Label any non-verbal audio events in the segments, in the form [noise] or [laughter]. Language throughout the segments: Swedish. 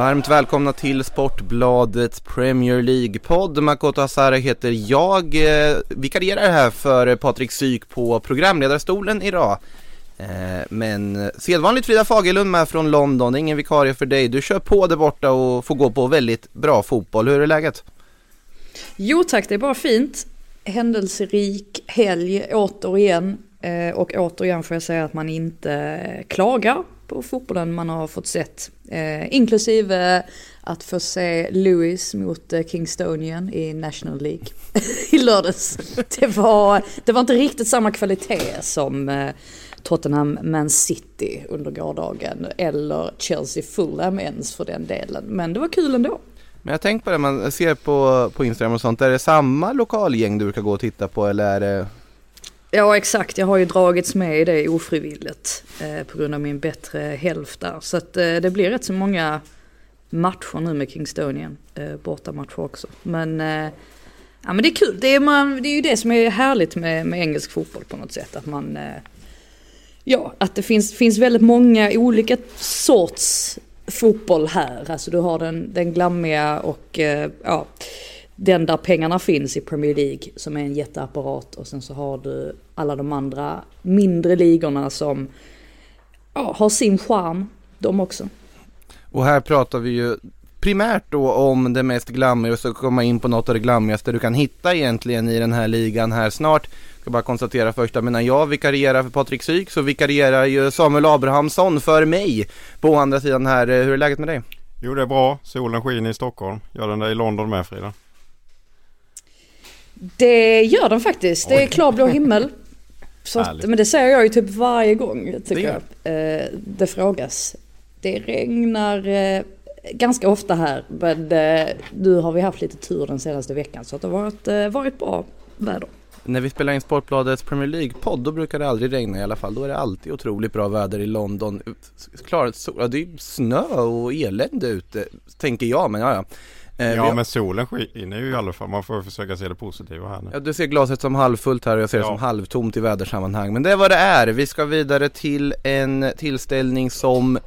Varmt välkomna till Sportbladets Premier League-podd. Makoto Asara heter jag. Eh, Vikarierar här för Patrik Syk på programledarstolen idag. Eh, men sedvanligt Frida Fagerlund med från London, ingen vikarie för dig. Du kör på där borta och får gå på väldigt bra fotboll. Hur är läget? Jo tack, det är bara fint. Händelserik helg återigen. Eh, och återigen får jag säga att man inte klagar på fotbollen man har fått sett. Eh, inklusive att få se Lewis mot eh, Kingstonian i National League [laughs] i lördags. Det var, det var inte riktigt samma kvalitet som eh, Tottenham Man City under gårdagen. Eller Chelsea Fulham ens för den delen. Men det var kul ändå. Men jag tänker på det, man ser på, på Instagram och sånt. Är det samma lokalgäng du brukar gå och titta på eller är det Ja exakt, jag har ju dragits med i det ofrivilligt eh, på grund av min bättre hälft där. Så att eh, det blir rätt så många matcher nu med Kingstonian, eh, bortamatcher också. Men, eh, ja, men det är kul, det är, man, det är ju det som är härligt med, med engelsk fotboll på något sätt. Att man, eh, ja, att det finns, finns väldigt många olika sorts fotboll här. Alltså du har den, den glammiga och eh, ja, den där pengarna finns i Premier League som är en jätteapparat och sen så har du alla de andra mindre ligorna som ja, har sin charm, de också. Och här pratar vi ju primärt då om det mest glammiga och så komma in på något av det glammigaste du kan hitta egentligen i den här ligan här snart. Jag ska bara konstatera först att när jag vikarierar för Patrik Syk så vikarierar ju Samuel Abrahamsson för mig på andra sidan här. Hur är läget med dig? Jo det är bra. Solen skiner i Stockholm. Gör den det i London med Frida? Det gör den faktiskt, det är klarblå himmel. Så att, men det säger jag ju typ varje gång tycker Det jag. Eh, det frågas. Det regnar eh, ganska ofta här men eh, nu har vi haft lite tur den senaste veckan så att det har varit, eh, varit bra väder. När vi spelar in Sportbladets Premier League-podd då brukar det aldrig regna i alla fall. Då är det alltid otroligt bra väder i London. Klart, det är snö och elände ute tänker jag men ja ja. Eh, Ja har- men solen skiner ju i alla fall. Man får försöka se det positiva här nu. Ja, du ser glaset som halvfullt här och jag ser det Ja. som halvtomt i vädersammanhang. Men det är vad det är. Vi ska vidare till en tillställning som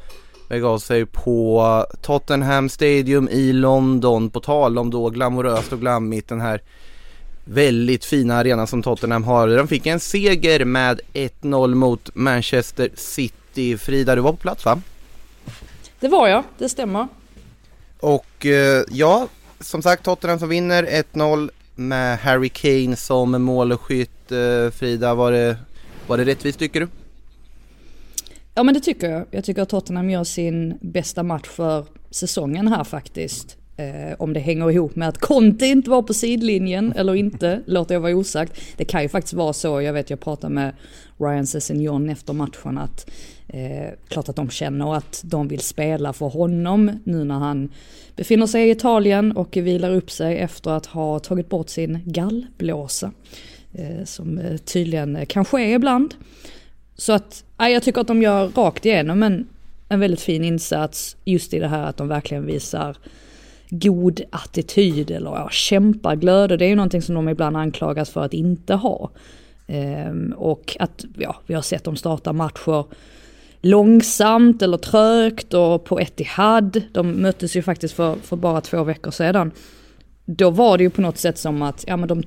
begav sig på Tottenham Stadium i London. På tal om då glamoröst och glammigt den här väldigt fina arenan som Tottenham har. De fick en seger med 1-0 mot Manchester City. Frida, du var på plats va? Det var jag, det stämmer. Och eh, ja, som sagt Tottenham som vinner 1-0 med Harry Kane som målskytt. Eh, Frida, var det, var det rättvist tycker du? Ja men det tycker jag. Jag tycker att Tottenham gör sin bästa match för säsongen här faktiskt. Eh, om det hänger ihop med att Conte inte var på sidlinjen [laughs] eller inte, låter jag vara osagt. Det kan ju faktiskt vara så, jag vet jag pratade med Ryan Sessegnon efter matchen att eh, klart att de känner att de vill spela för honom nu när han befinner sig i Italien och vilar upp sig efter att ha tagit bort sin gallblåsa. Eh, som eh, tydligen eh, kan ske ibland. Så att, ja, jag tycker att de gör rakt igenom en, en väldigt fin insats just i det här att de verkligen visar god attityd eller ja, kämpaglöd. Och det är ju någonting som de ibland anklagas för att inte ha. Ehm, och att, ja, vi har sett dem starta matcher långsamt eller trögt och på Etihad. De möttes ju faktiskt för, för bara två veckor sedan. Då var det ju på något sätt som att, ja men de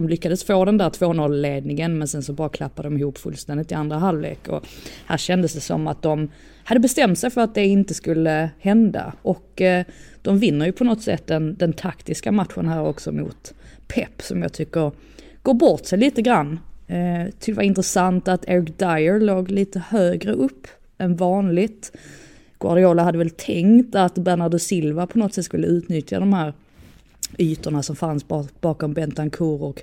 de lyckades få den där 2-0 ledningen men sen så bara klappade de ihop fullständigt i andra halvlek. Och här kändes det som att de hade bestämt sig för att det inte skulle hända. Och eh, de vinner ju på något sätt den, den taktiska matchen här också mot Pep som jag tycker går bort sig lite grann. Eh, tyckte det var intressant att Eric Dyer låg lite högre upp än vanligt. Guardiola hade väl tänkt att Bernardo Silva på något sätt skulle utnyttja de här ytorna som fanns bakom Bentancourt och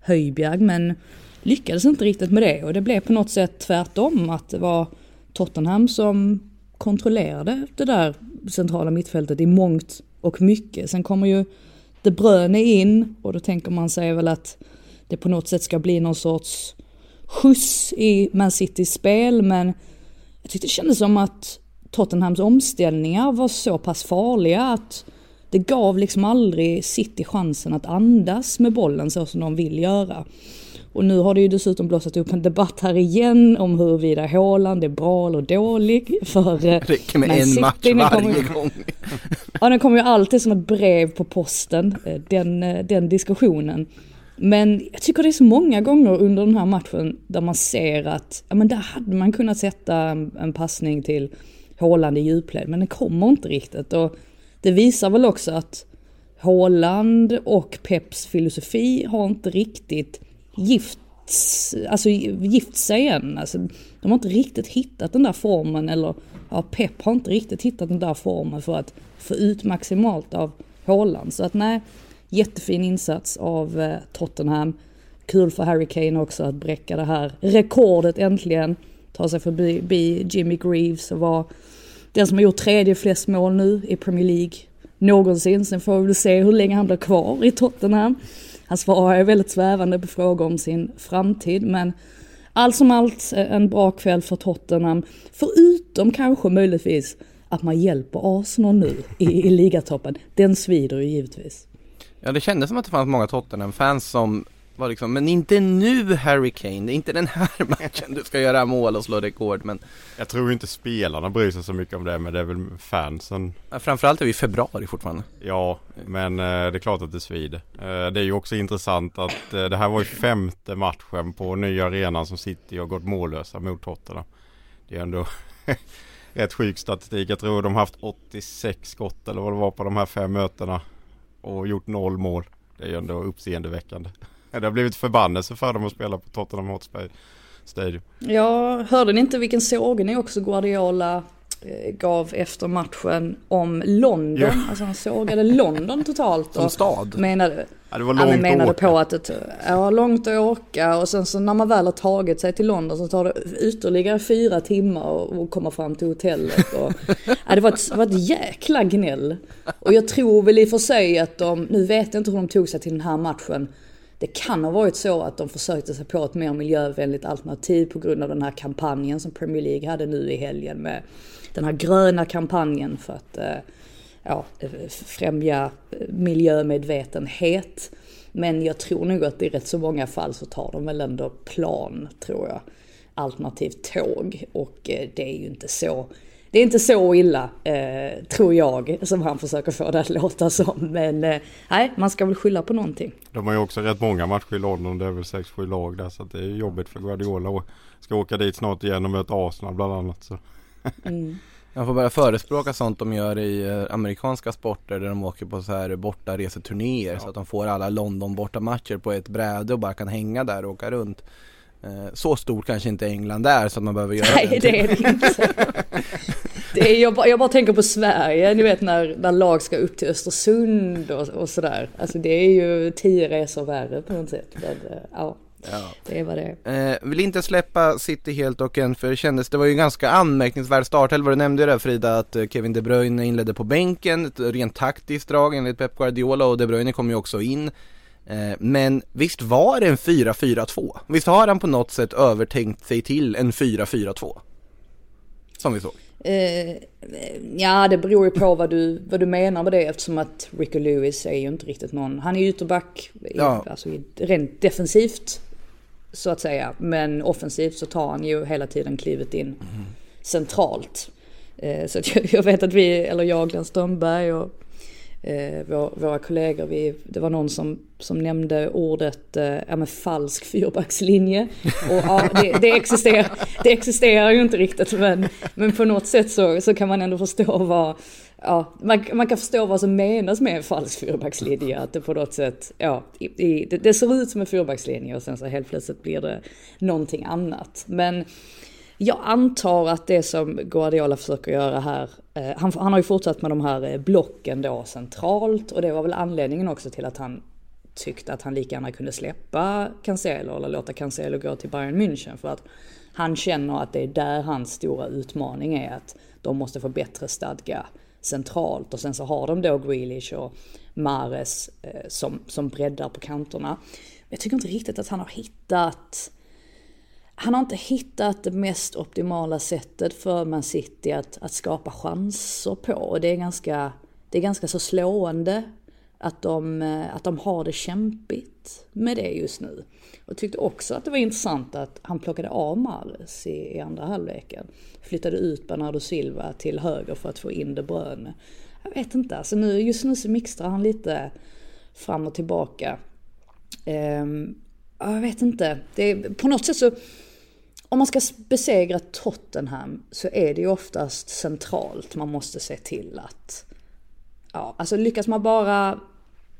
Höjbjerg men lyckades inte riktigt med det och det blev på något sätt tvärtom att det var Tottenham som kontrollerade det där centrala mittfältet i mångt och mycket. Sen kommer ju De Bruyne in och då tänker man sig väl att det på något sätt ska bli någon sorts skjuts i Man Citys spel men jag tyckte det kändes som att Tottenhams omställningar var så pass farliga att det gav liksom aldrig City chansen att andas med bollen så som de vill göra. Och nu har det ju dessutom blossat upp en debatt här igen om huruvida Haaland är bra eller dålig för Det räcker med en City. match varje ju- gång. Ja, den kommer ju alltid som ett brev på posten, eh, den, eh, den diskussionen. Men jag tycker det är så många gånger under den här matchen där man ser att, ja men där hade man kunnat sätta en, en passning till Haaland i djupled, men den kommer inte riktigt. Och det visar väl också att Håland och Peps filosofi har inte riktigt gifts, alltså gift sig än. Alltså, de har inte riktigt hittat den där formen eller ja, Pep har inte riktigt hittat den där formen för att få ut maximalt av Håland. Så att nej, jättefin insats av eh, Tottenham. Kul för Harry Kane också att bräcka det här rekordet äntligen. Ta sig förbi Jimmy Greaves och vara den som har gjort tredje flest mål nu i Premier League någonsin. Sen får vi väl se hur länge han blir kvar i Tottenham. Han svarar ju väldigt svävande på frågor om sin framtid men allt som allt eh, en bra kväll för Tottenham. Förutom kanske möjligtvis att man hjälper Arsenal nu i, i ligatoppen. Den svider ju givetvis. Ja det kändes som att det fanns många Tottenham-fans som var liksom, men inte nu Harry Kane, det är inte den här [laughs] matchen du ska göra mål och slå rekord men Jag tror inte spelarna bryr sig så mycket om det men det är väl fansen. ja, framförallt är vi i februari fortfarande. Ja, men eh, det är klart att det svider. Eh, det är ju också intressant att eh, det här var ju femte matchen på nya arenan som City har gått mållösa mot Tottenham. Det är ändå [laughs] rätt sjuk statistik. Jag tror de har haft 86 skott eller vad det var på de här fem mötena. Och gjort noll mål. Det är ju ändå uppseendeväckande. Det har blivit förbannelse för dem att spela på Tottenham Hotspur Stadium. Ja, hörde ni inte vilken sågning också Guardiola eh, gav efter matchen om London? Ja. Alltså han sågade London totalt. Som stad. Menade, Ja, det var ja, långt men menade att åka. på att det ja, långt att åka och sen så när man väl har tagit sig till London så tar det ytterligare fyra timmar att att komma fram till hotellet. Och, [laughs] ja, det, var ett, det var ett jäkla gnäll. Och jag tror väl i och för sig att de, nu vet jag inte hur de tog sig till den här matchen. Det kan ha varit så att de försökte sig på ett mer miljövänligt alternativ på grund av den här kampanjen som Premier League hade nu i helgen med den här gröna kampanjen för att eh, ja, främja eh, miljömedvetenhet. Men jag tror nog att i rätt så många fall så tar de väl ändå plan, tror jag. Alternativt tåg. Och eh, det är ju inte så det är inte så illa, eh, tror jag, som han försöker få det att låta som. Men eh, nej, man ska väl skylla på någonting. De har ju också rätt många matcher i London. Det är väl 6-7 lag där. Så att det är jobbigt för Guardiola. Och ska åka dit snart igen och möta Arsenal bland annat. Så. [laughs] Jag får börja förespråka sånt de gör i eh, amerikanska sporter där de åker på så här bortareseturnéer så att de får alla London bortamatcher på ett bräde och bara kan hänga där och åka runt. Eh, Så stor kanske inte England är så att man behöver göra Nej, den det är det inte. [laughs] Det är, jag, bara, jag bara tänker på Sverige, ni vet när, när lag ska upp till Östersund och, och sådär. Alltså det är ju tio resor värre på något sätt. Men, eh, ja, Ja. det vad det. Eh, vill inte släppa City helt och än för det kändes, det var ju en ganska anmärkningsvärd startelva. Du nämnde ju det Frida att eh, Kevin De Bruyne inledde på bänken, ett rent taktiskt drag enligt Pep Guardiola och De Bruyne kom ju också in. Eh, men visst var det en 4-4-2? Visst har han på något sätt övertänkt sig till en 4-4-2? Som vi såg. Eh, ja, det beror ju på vad du, vad du menar med det eftersom att Rico Lewis är ju inte riktigt någon, han är ju ytterback, Ja. alltså rent defensivt så att säga. Men offensivt så tar han ju hela tiden klivet in centralt. Eh, så jag, [laughs] jag vet att vi, eller jag, Glenn Strömberg och eh, vår, våra kollegor, vi, det var någon som, som nämnde ordet eh, ja, falsk fyrbackslinje. Och ja, det, det, existerar, det existerar ju inte riktigt men, men på något sätt så, så kan man ändå förstå vad, ja, man, man kan förstå vad som menas med en falsk fyrbackslinje. Att det på något sätt, ja, i, i, det, det ser ut som en fyrbackslinje och sen så helt plötsligt blir det någonting annat. Men jag antar att det som Guardiola försöker göra här, eh, han, han har ju fortsatt med de här eh, blocken då centralt och det var väl anledningen också till att han tyckt att han lika gärna kunde släppa Cancelo eller låta Cancelo gå till Bayern München för att han känner att det är där hans stora utmaning är att de måste få bättre stadga centralt och sen så har de då Grealish och Mares eh, som, som breddar på kanterna. Jag tycker inte riktigt att han har hittat han har inte hittat det mest optimala sättet för Man City att, att skapa chanser på. Och det är ganska, det är ganska så slående att de, eh, att de har det kämpigt med det just nu. Och tyckte också att det var intressant att han plockade av Mares i, i andra halvleken. Flyttade ut Bernardo Silva till höger för att få in De Bruyne. Jag vet inte, alltså nu, just nu så mixtrar han lite fram och tillbaka. Um, jag vet inte, det är, på något sätt så om man ska besegra Tottenham så är det ju oftast centralt man måste se till att Ja, alltså lyckas man bara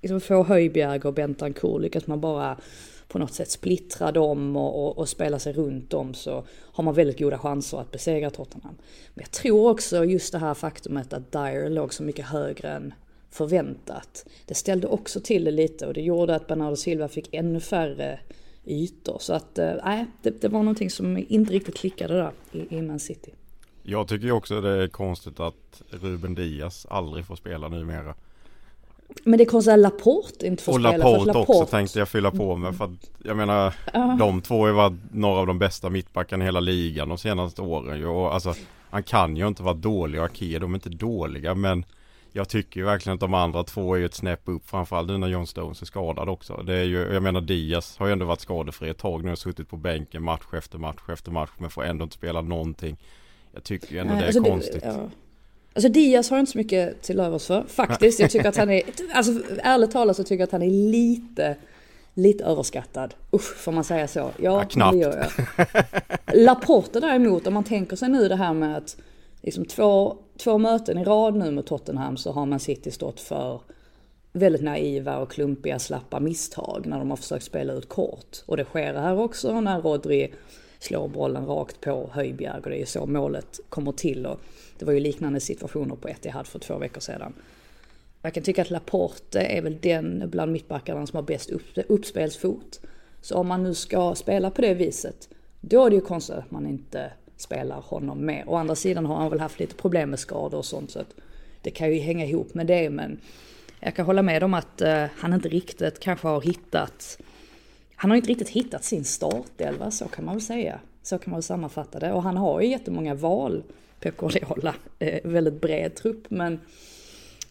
liksom få Höjbjerg och Bentancourt, lyckas man bara på något sätt splittra dem och, och, och, spela sig runt dem så har man väldigt goda chanser att besegra Tottenham. Men jag tror också just det här faktumet att Dyer låg så mycket högre än förväntat. Det ställde också till det lite och det gjorde att Bernardo Silva fick ännu färre ytor. Så att eh, nej, äh, det, det, var någonting som inte riktigt klickade där i, i Man City. Jag tycker också det är konstigt att Ruben Diaz aldrig får spela numera. Men det är konstigt att Laporte inte får och spela. Och Laporte också tänkte jag fylla på med. För att, jag menar, uh. de två har varit några av de bästa mittbackarna i hela ligan de senaste åren. Och, alltså, han kan ju inte vara dålig och Akir, de är inte dåliga men jag tycker ju verkligen att de andra två är ju ett snäpp upp framförallt nu när John Stones är skadad också. Det är ju, jag menar Diaz har ju ändå varit skadefri ett tag nu och suttit på bänken match efter match efter match men får ändå inte spela någonting. Jag tycker ju ändå Nej, det är alltså konstigt. Det, ja. Alltså Diaz har jag inte så mycket till övers för faktiskt. Jag tycker att han är, alltså ärligt talat så tycker jag att han är lite Lite överskattad. Usch, får man säga så? Ja, ja knappt. det gör jag. Laporte däremot, om man tänker sig nu det här med att liksom två, två möten i rad nu med Tottenham så har man City stått för väldigt naiva och klumpiga slappa misstag när de har försökt spela ut kort. Och det sker här också när Rodri slår bollen rakt på Höjbjerg och det är så målet kommer till. Och det var ju liknande situationer på Etihad för två veckor sedan. Jag kan tycka att Laporte är väl den bland mittbackarna som har bäst upp, uppspelsfot. Så om man nu ska spela på det viset, då är det ju konstigt att man inte spelar honom med. Å andra sidan har han väl haft lite problem med skador och sånt så att det kan ju hänga ihop med det men jag kan hålla med om att uh, han inte riktigt kanske har hittat han har inte riktigt hittat sin startelva, så kan man väl säga. Så kan man väl sammanfatta det. Och han har ju jättemånga val, Pep Guardiola. Eh, väldigt bred trupp, men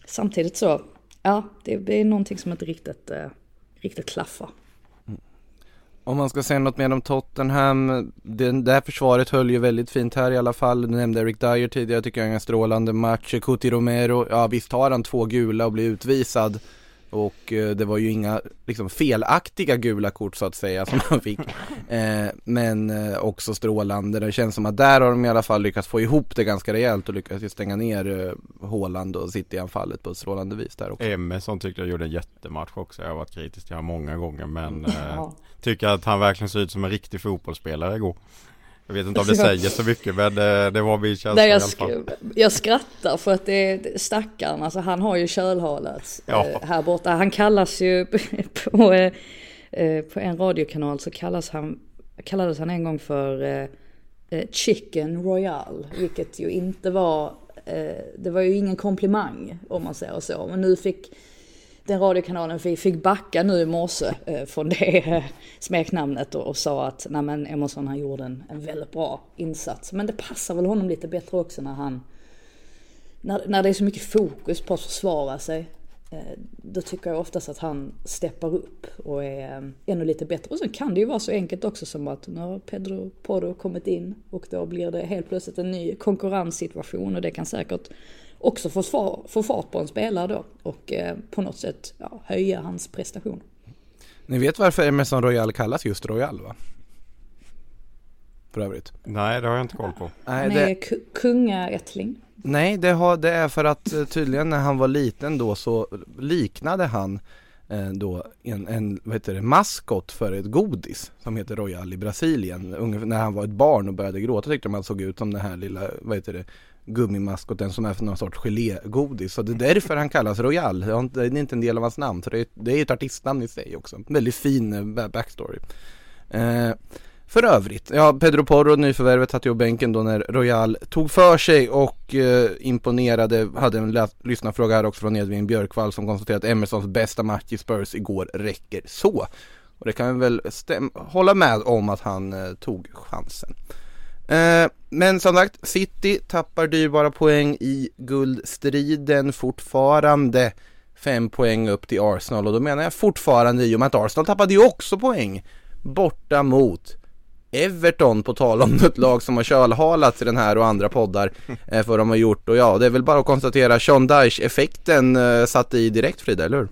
samtidigt så, ja, det är någonting som inte riktigt, eh, riktigt klaffar. Mm. Om man ska säga något mer om Tottenham, det, det här försvaret höll ju väldigt fint här i alla fall. Du nämnde Eric Dyer tidigare, tycker jag är en strålande match. Cuti Romero, ja visst har han två gula och blir utvisad. Och eh, det var ju inga liksom, felaktiga gula kort så att säga som han fick. [laughs] Eh, men eh, också strålande. Det känns som att där har de i alla fall lyckats få ihop det ganska rejält och lyckats stänga ner eh, Håland och City-anfallet på ett strålande vis där också. Emerson tyckte jag gjorde en jättematch också. Jag har varit kritisk till honom många gånger men [laughs] eh, tycker att han verkligen ser ut som en riktig fotbollsspelare igår. Jag vet inte om det [laughs] säger så mycket men det, det var min känsla jag, i alla fall. Jag skrattar för att det är stackaren, alltså han har ju kölhalats ja. eh, här borta. Han kallas ju [laughs] på, eh, eh, på en radiokanal så kallas han, kallades han en gång för eh, eh Chicken Royal. Vilket ju inte var, eh, det var ju ingen komplimang om man säger så. Men nu fick den radiokanalen fick, fick backa nu i morse eh, från det eh, smeknamnet och, och sa att nej men Emerson han gjorde en, en väldigt bra insats. Men det passar väl honom lite bättre också när han när, när det är så mycket fokus på att försvara sig. Eh, då tycker jag oftast att han steppar upp och är ännu lite bättre. Och sen kan det ju vara så enkelt också som att nu har Pedro Porro kommit in och då blir det helt plötsligt en ny konkurrenssituation och det kan säkert också få, svar, få fart på en spelare då och eh, på något sätt ja, höja hans prestation. Ni vet varför Emerson Royal kallas just Royal va? För övrigt. Nej det har jag inte koll på. Nej, han är det... kungaättling. Nej det, har, det är för att eh, tydligen när han var liten då så liknade han eh, då en, en vad heter det, maskot för ett godis som heter Royal i Brasilien. Ungefär när han var ett barn och började gråta tyckte man såg ut som den här lilla, vad heter det, gummimaskoten som är för någon sorts gelégodis. Så det är därför han kallas Royal. Det är inte- en del av hans namn. Så det är, det är ett artistnamn i sig också. Väldigt fin eh, backstory. Eh, för övrigt, ja Pedro Porro, nyförvärvet, satt ju på bänken då när Royal tog för sig och eh, imponerade. Hade en lyssnarfråga här också från Edvin Björkvall som konstaterade att Emersons bästa match i Spurs igår räcker så. Och det kan vi väl stäm- hålla med om att han eh, tog chansen. Eh, men som sagt, City tappar dyrbara poäng i guldstriden fortfarande. Fem poäng upp till Arsenal och då menar jag fortfarande i och med att Arsenal tappade ju också poäng borta mot Everton på tal om ett lag som har kölhalats i den här och andra poddar eh, för vad de har gjort och ja, det är väl bara att konstatera Sean Dyche effekten eh, satte i direkt Frida, eller hur?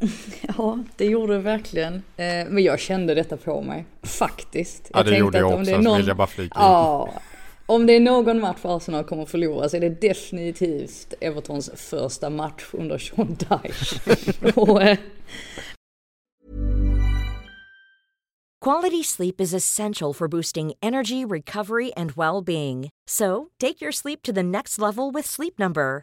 [laughs] Ja, det gjorde det verkligen. Eh, Men jag kände detta på mig, faktiskt. Ja det tänkte gjorde jag också, det är så någon- vill jag bara flika. Ja, om det är någon match Arsenal kommer att förlora så är det definitivt Evertons första match under Sean Dyche. [laughs] Eh, Quality sleep is essential for boosting energy, recovery, and well being. So, take your sleep to the next level with Sleep Number.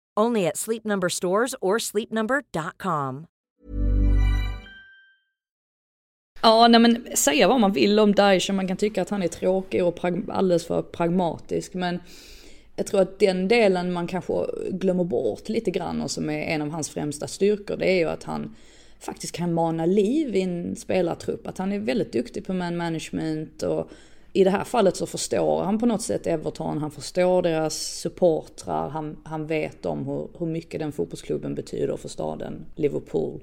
Only at Sleep Number stores or sleepnumber.com. Ja, nej men säga vad man vill om Daesh och man kan tycka att han är tråkig och alldeles för pragmatisk. Men jag tror att den delen man kanske glömmer bort lite grann och som är en av hans främsta styrkor, det är ju att han faktiskt kan mana liv i en spelartrupp. Att han är väldigt duktig på man management och i det här fallet så förstår han på något sätt Everton, han förstår deras supportrar, han, han vet om hur, hur mycket den fotbollsklubben betyder för staden Liverpool.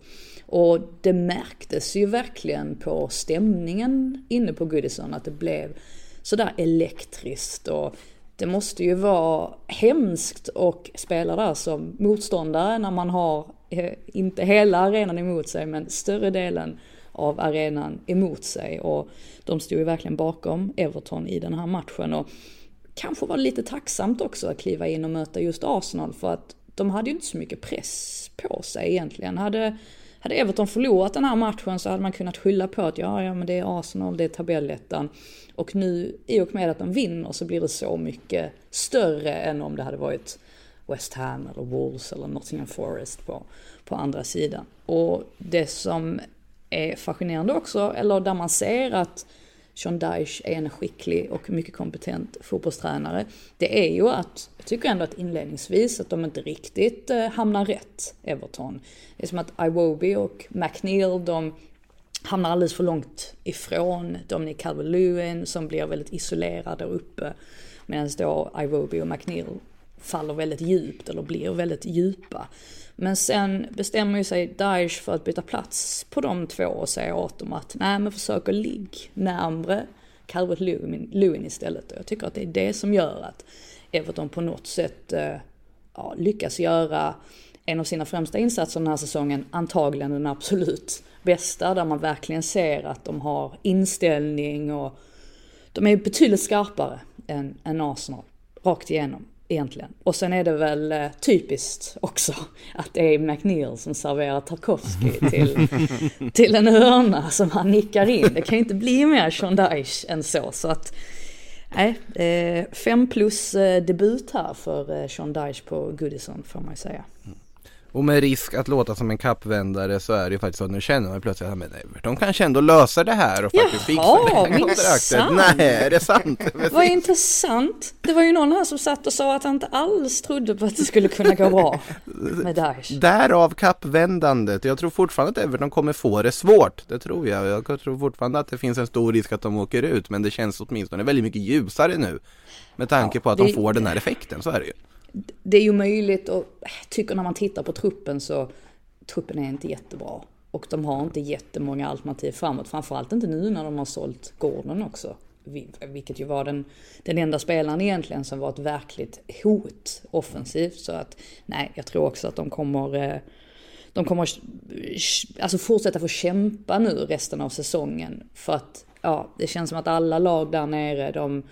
Och det märktes ju verkligen på stämningen inne på Goodison att det blev sådär elektriskt. Och det måste ju vara hemskt och spela där som motståndare när man har, eh, inte hela arenan emot sig, men större delen av arenan emot sig. Och de stod ju verkligen bakom Everton i den här matchen. Och kanske var det lite tacksamt också att kliva in och möta just Arsenal för att de hade ju inte så mycket press på sig egentligen. Hade, hade Everton förlorat den här matchen så hade man kunnat skylla på att ja, ja men det är Arsenal, det är tabellettan. Och nu i och med att de vinner så blir det så mycket större än om det hade varit West Ham eller Wolves eller Nottingham Forest på, på andra sidan. Och det som är fascinerande också, eller där man ser att Sean Dyche är en skicklig och mycket kompetent fotbollstränare, det är ju att, jag tycker ändå att inledningsvis att de inte riktigt eh, hamnar rätt, Everton. Det är som att Iwobi och McNeil, de hamnar alldeles för långt ifrån Dominic Calvert-Lewin som blir väldigt isolerad där uppe. Medan då Iwobi och McNeil faller väldigt djupt eller blir väldigt djupa. Men sen bestämmer ju sig Daesh för att byta plats på de två och säga åt dem att nej men försök att ligg närmre Calvert Lewin, Lewin istället. Och jag tycker att det är det som gör att Everton på något sätt eh, ja, lyckas göra en av sina främsta insatser den här säsongen, antagligen den absolut bästa, där man verkligen ser att de har inställning och de är betydligt skarpare än, än Arsenal, rakt igenom egentligen. Och sen är det väl eh, typiskt också [laughs] att det är McNeil som serverar Tarkovsky [laughs] till, till en hörna som han nickar in. Det kan ju inte bli mer Dyche än så. Så att, nej, eh, fem plus eh, debut här för Dyche på Goodison får man ju säga. Och med risk att låta som en kappvändare så är det ju faktiskt så att nu känner man plötsligt att men Everton kanske ändå löser det här och faktiskt fixar det här kontraktet. Nej, är det sant? [laughs] Vad intressant. Det var ju någon här som satt och sa att han inte alls trodde på att det skulle kunna gå bra [laughs] med Daesh. Därav kappvändandet. Jag tror fortfarande att Everton kommer få det svårt. Det tror jag. Jag tror fortfarande att det finns en stor risk att de åker ut. Men det känns åtminstone väldigt mycket ljusare nu. Med tanke på att de det- får den här effekten, så är det ju. Det är ju möjligt och jag tycker när man tittar på truppen så truppen är inte jättebra. Och de har inte jättemånga alternativ framåt. Framförallt inte nu när de har sålt Gordon också. vilket ju var den, den enda spelaren egentligen som var ett verkligt hot offensivt. Så att nej, jag tror också att de kommer eh, de kommer eh, alltså fortsätta få kämpa nu resten av säsongen. För att ja, det känns som att alla lag där nere de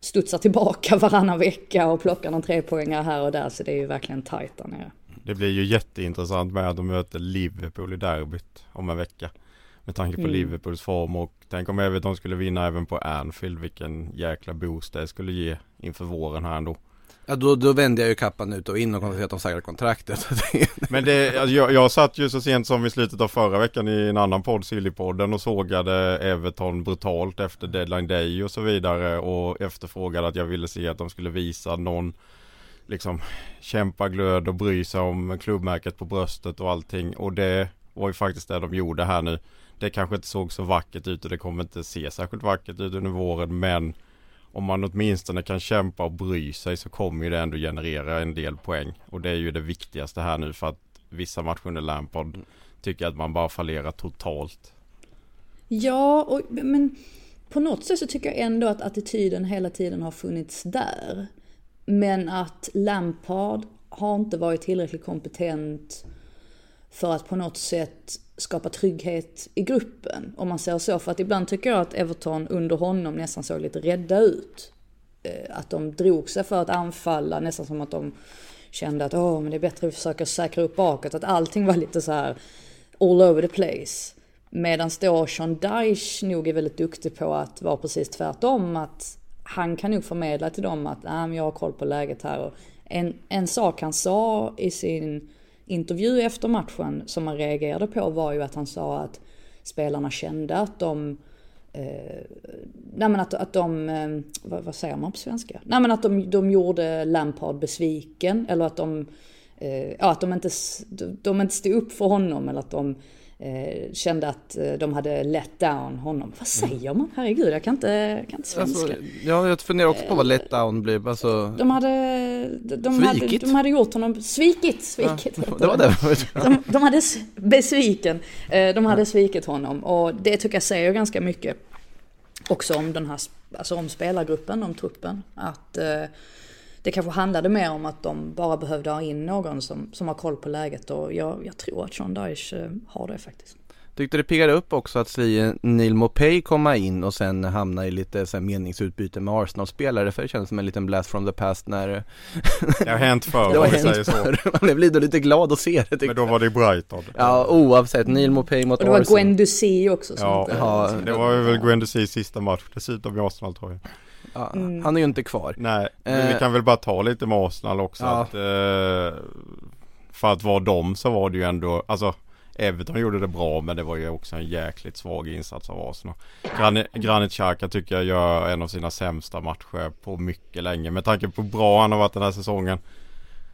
studsar tillbaka [laughs] varannan vecka och plockar någon trepoängare här och där. Så det är ju verkligen tajt där nere. Det blir ju jätteintressant med att de möter Liverpool i derbyt om en vecka. Med tanke på Mm. Liverpools form och tänk om Everton skulle vinna även på Anfield. Vilken jäkla boost det skulle ge inför våren här ändå. Ja då, då vände jag ju kappan ut och in och konstaterade att de säkrade kontraktet. [laughs] Men det, alltså jag, jag satt ju så sent som i slutet av förra veckan i en annan podd, Sillypodden och sågade Everton brutalt efter deadline day och så vidare och efterfrågade att jag ville se att de skulle visa någon liksom kämpaglöd och bry sig om klubbmärket på bröstet och allting och det var ju faktiskt det de gjorde här nu. Det kanske inte såg så vackert ut och det kommer inte se särskilt vackert ut under våren men om man åtminstone kan kämpa och bry sig så kommer ju det ändå generera en del poäng. Och det är ju det viktigaste här nu för att vissa matcher under Lampard tycker att man bara fallerar totalt. Ja, och, men på något sätt så tycker jag ändå att attityden hela tiden har funnits där. Men att Lampard har inte varit tillräckligt kompetent för att på något sätt skapa trygghet i gruppen. Om man säger så. För att ibland tycker jag att Everton under honom nästan såg lite rädda ut. Eh, att de drog sig för att anfalla, nästan som att de kände att Åh, men det är bättre att försöka säkra upp bakåt. Att allting var lite så här all over the place. Medan då Sean Dyche nog är väldigt duktig på att vara precis tvärtom. Att han kan nog förmedla till dem att ah, men jag har koll på läget här. Och en, en sak han sa i sin intervju efter matchen som man reagerade på var ju att han sa att spelarna kände att de Eh, nej men att, att de, eh, vad, vad säger man på svenska? Nej men att de, de gjorde Lampard besviken eller att de, eh, ja att de inte, de, de inte stod upp för honom eller att de eh, kände att eh, de hade let down honom. Vad säger man? Herregud, jag kan inte, kan inte svenska. alltså, ja, jag funderar också på vad letdown blir. Alltså, De hade, de, de hade, de hade gjort honom, svikit, svikit. ja, det var det. de, de hade besviken. Eh, De hade svikit honom och det tycker jag säger ganska mycket. Också om den här, alltså om spelargruppen, om truppen. Att eh, det kanske handlade mer om att de bara behövde ha in någon som, som har koll på läget och jag, jag tror att Sean Dyche eh, har det faktiskt. Tyckte det piggade upp också att se Neil Mopay komma in och sen hamna i lite så här meningsutbyte med Arsenal-spelare för det kändes som en liten blast from the past när [laughs] Det har hänt förr [laughs] det om har hänt så. förr. Man blev lite, lite glad att se det Men då var det i Brighton. Ja oavsett, Neil Mopay mot Och det var Arsenal Gwen Dussi också som Ja. Ja, det var ju väl Gwen Dussis sista match dessutom i Arsenal tror jag. Ja, Mm. Han är ju inte kvar Nej, men vi Eh. kan väl bara ta lite med Arsenal också. Ja. Att, eh, för att vara dem så var det ju ändå, alltså Everton gjorde det bra men det var ju också en jäkligt svag insats av Arsenal. Granit, Granit Xhaka tycker jag gör en av sina sämsta matcher på mycket länge. Med tanke på hur bra han har varit den här säsongen.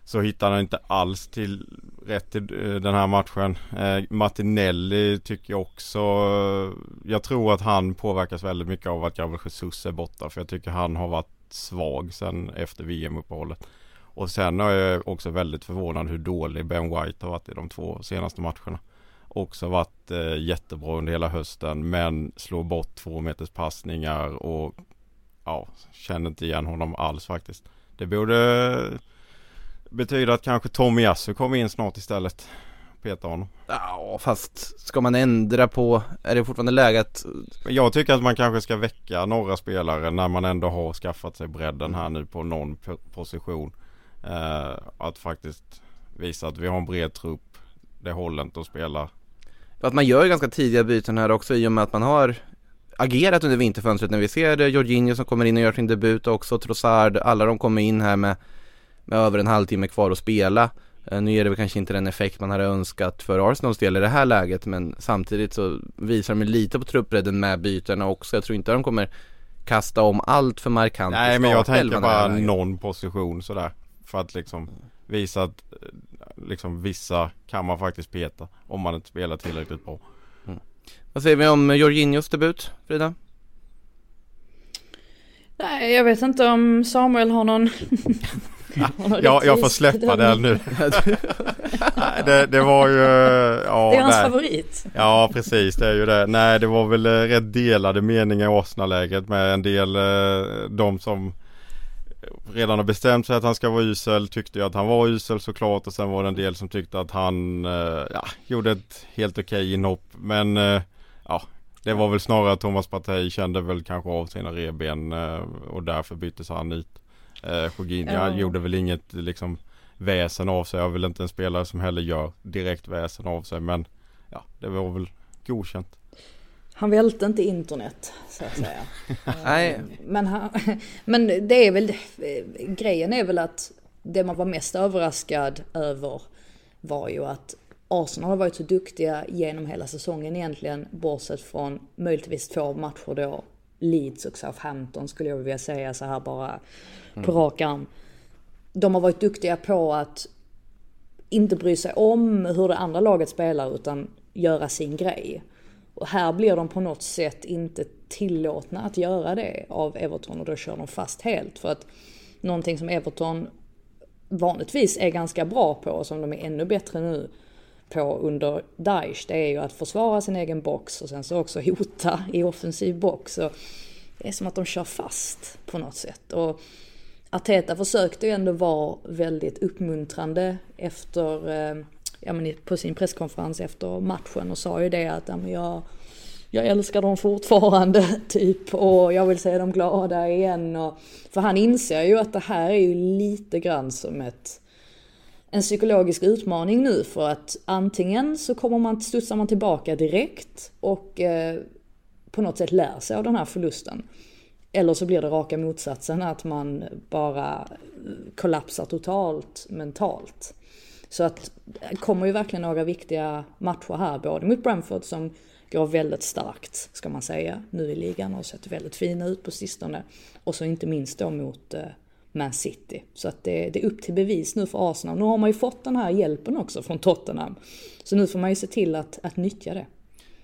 Så hittar han inte alls till rätt till eh, den här matchen. Eh, Martinelli tycker jag också. Eh, jag tror att han påverkas väldigt mycket av att Gabriel Jesus är borta. För jag tycker han har varit svag sen efter VM-uppehållet. Och sen är jag också väldigt förvånad hur dålig Ben White har varit i de två senaste matcherna. Också varit eh, jättebra under hela hösten men slår bort två meters passningar och ja, känner inte igen honom alls faktiskt. Det borde betyda att kanske Tomiyasu kommer in snart istället. Peta honom. Ja fast ska man ändra på, är det fortfarande läge att jag tycker att man kanske ska väcka några spelare när man ändå har skaffat sig bredden här nu på någon po- position. Eh, att faktiskt visa att vi har en bred trupp. Det håller inte att spela. Att man gör ganska tidiga byten här också i och med att man har agerat under vinterfönstret när vi ser eh, Jorginho som kommer in och gör sin debut också Trossard, alla de kommer in här med, med över en halvtimme kvar att spela. Eh, Nu ger det väl kanske inte den effekt man hade önskat för Arsenals del i det här läget men samtidigt så visar de lite på truppbredden med bytena också. Jag tror inte de kommer kasta om allt för markant Nej men jag tänker bara någon position sådär. För att liksom visa att eh, liksom vissa kan man faktiskt peta. Om man inte spelar tillräckligt bra. Vad säger vi om Jorginhos debut, Frida? Nej, jag vet inte om Samuel har någon [laughs] Ja, jag får släppa det nu. [laughs] Det, det var ju... Ja, Det är hans nej. favorit. Ja precis det är ju det. Nej det var väl eh, rätt delade meningar i Arsenal-läget med en del eh, de som redan har bestämt sig att han ska vara usel tyckte ju att han var usel såklart och sen var det en del som tyckte att han eh, ja, gjorde ett helt okej inhopp men eh, ja det var väl snarare att Thomas Partey kände väl kanske av sina revben eh, och därför byttes han ut. Eh, Jorginho Ja. gjorde väl inget liksom väsen av sig. Jag är väl inte en spelare som heller gör direkt väsen av sig men ja det var väl godkänt. Han välte inte internet så att säga. [laughs] Nej. Men, han, [laughs] men det är väl, grejen är väl att det man var mest överraskad över var ju att Arsenal har varit så duktiga genom hela säsongen egentligen, bortsett från möjligtvis två matcher då, Leeds och Southampton skulle jag vilja säga så här bara på rak arm. De har varit duktiga på att inte bry sig om hur det andra laget spelar utan göra sin grej. Och här blir de på något sätt inte tillåtna att göra det av Everton och då kör de fast helt. För att någonting som Everton vanligtvis är ganska bra på och som de är ännu bättre nu på under Daesh, det är ju att försvara sin egen box och sen så också [laughs] hota i offensiv box. Och det är som att de kör fast på något sätt. Och Arteta försökte ju ändå vara väldigt uppmuntrande efter, eh, ja men på sin presskonferens efter matchen och sa ju det att ja, men jag, jag älskar dem fortfarande [laughs] typ och jag vill se dem glada igen. Och, för han inser ju att det här är ju lite grann som ett en psykologisk utmaning nu för att antingen så kommer man, studsar man tillbaka direkt och eh, på något sätt lär sig av den här förlusten. Eller så blir det raka motsatsen, att man bara eh, kollapsar totalt mentalt. Så att det kommer ju verkligen några viktiga matcher här, både mot Brentford som går väldigt starkt, ska man säga, nu i ligan och har sett väldigt fina ut på sistone. Och så inte minst då mot eh, man City. Så att det, det är upp till bevis nu för Arsenal. Nu har man ju fått den här hjälpen också från Tottenham. Så nu får man ju se till att, att nyttja det.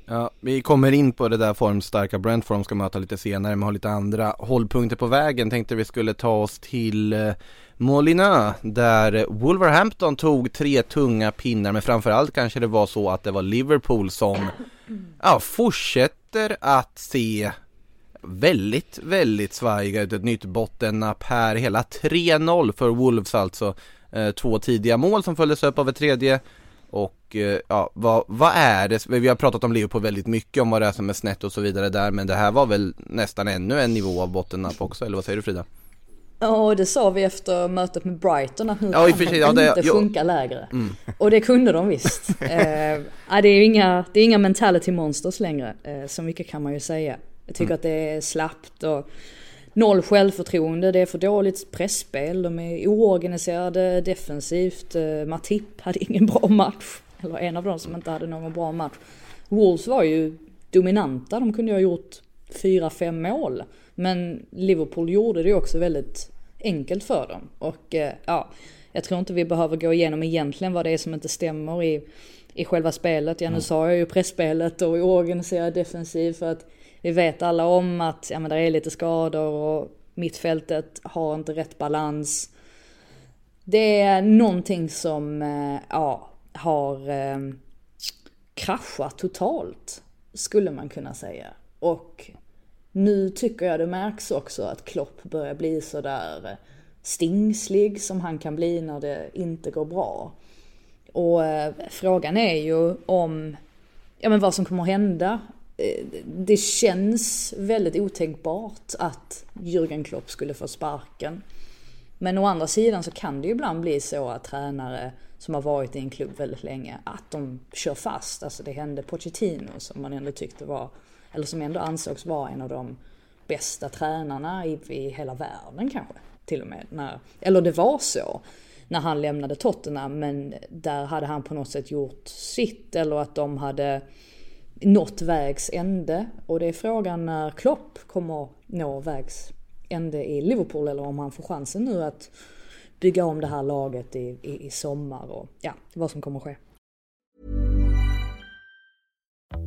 Ja, vi kommer in på det där formstarka Brentford de ska möta lite senare men har lite andra hållpunkter på vägen. Tänkte vi skulle ta oss till eh, Molina där Wolverhampton tog tre tunga pinnar men framförallt kanske det var så att det var Liverpool som ja, fortsätter att se väldigt, väldigt svajiga ut. Ett nytt bottennapp här. Hela 3-0 för Wolves alltså. Eh, två tidiga mål som följdes upp av ett tredje. Och eh, ja, vad, vad är det? Vi har pratat om Liverpool väldigt mycket om vad det är som är snett och så vidare där. Men det här var väl nästan ännu en nivå av bottennapp också, eller vad säger du Frida? Ja, det sa vi efter mötet med Brighton att nu Ja, kan de ja, det- inte jo. sjunka lägre. Och det kunde de visst. [laughs] eh, ja, det är inga, det är inga mentality monsters längre, eh, så mycket kan man ju säga. Jag tycker att det är slappt och noll självförtroende, det är för dåligt pressspel, de är oorganiserade defensivt. Eh, Matip hade ingen bra match, eller en av dem som inte hade någon bra match. Wolves var ju dominanta, de kunde ju ha gjort fyra, fem mål. Men Liverpool gjorde det också väldigt enkelt för dem. Och eh, ja, jag tror inte vi behöver gå igenom egentligen vad det är som inte stämmer i, i själva spelet. Ja nu sa jag ju pressspelet och oorganiserad defensiv för att vi vet alla om att ja, men det är lite skador och mittfältet har inte rätt balans. Det är någonting som eh, ja, har eh, kraschat totalt, skulle man kunna säga. Och nu tycker jag det märks också att Klopp börjar bli sådär stingslig som han kan bli när det inte går bra. Och eh, frågan är ju om, ja men vad som kommer att hända. Eh, det känns väldigt otänkbart att Jürgen Klopp skulle få sparken. Men å andra sidan så kan det ju ibland bli så att tränare som har varit i en klubb väldigt länge, att de kör fast. Alltså det hände Pochettino som man ändå tyckte var, eller som ändå ansågs vara en av de bästa tränarna i, i hela världen kanske. Till och med. När, eller det var så när han lämnade Tottenham men där hade han på något sätt gjort sitt eller att de hade nått vägs ände. Och det är frågan när Klopp kommer nå vägs ände i Liverpool eller om han får chansen nu att bygga om det här laget i, i, i sommar och ja, vad som kommer att ske.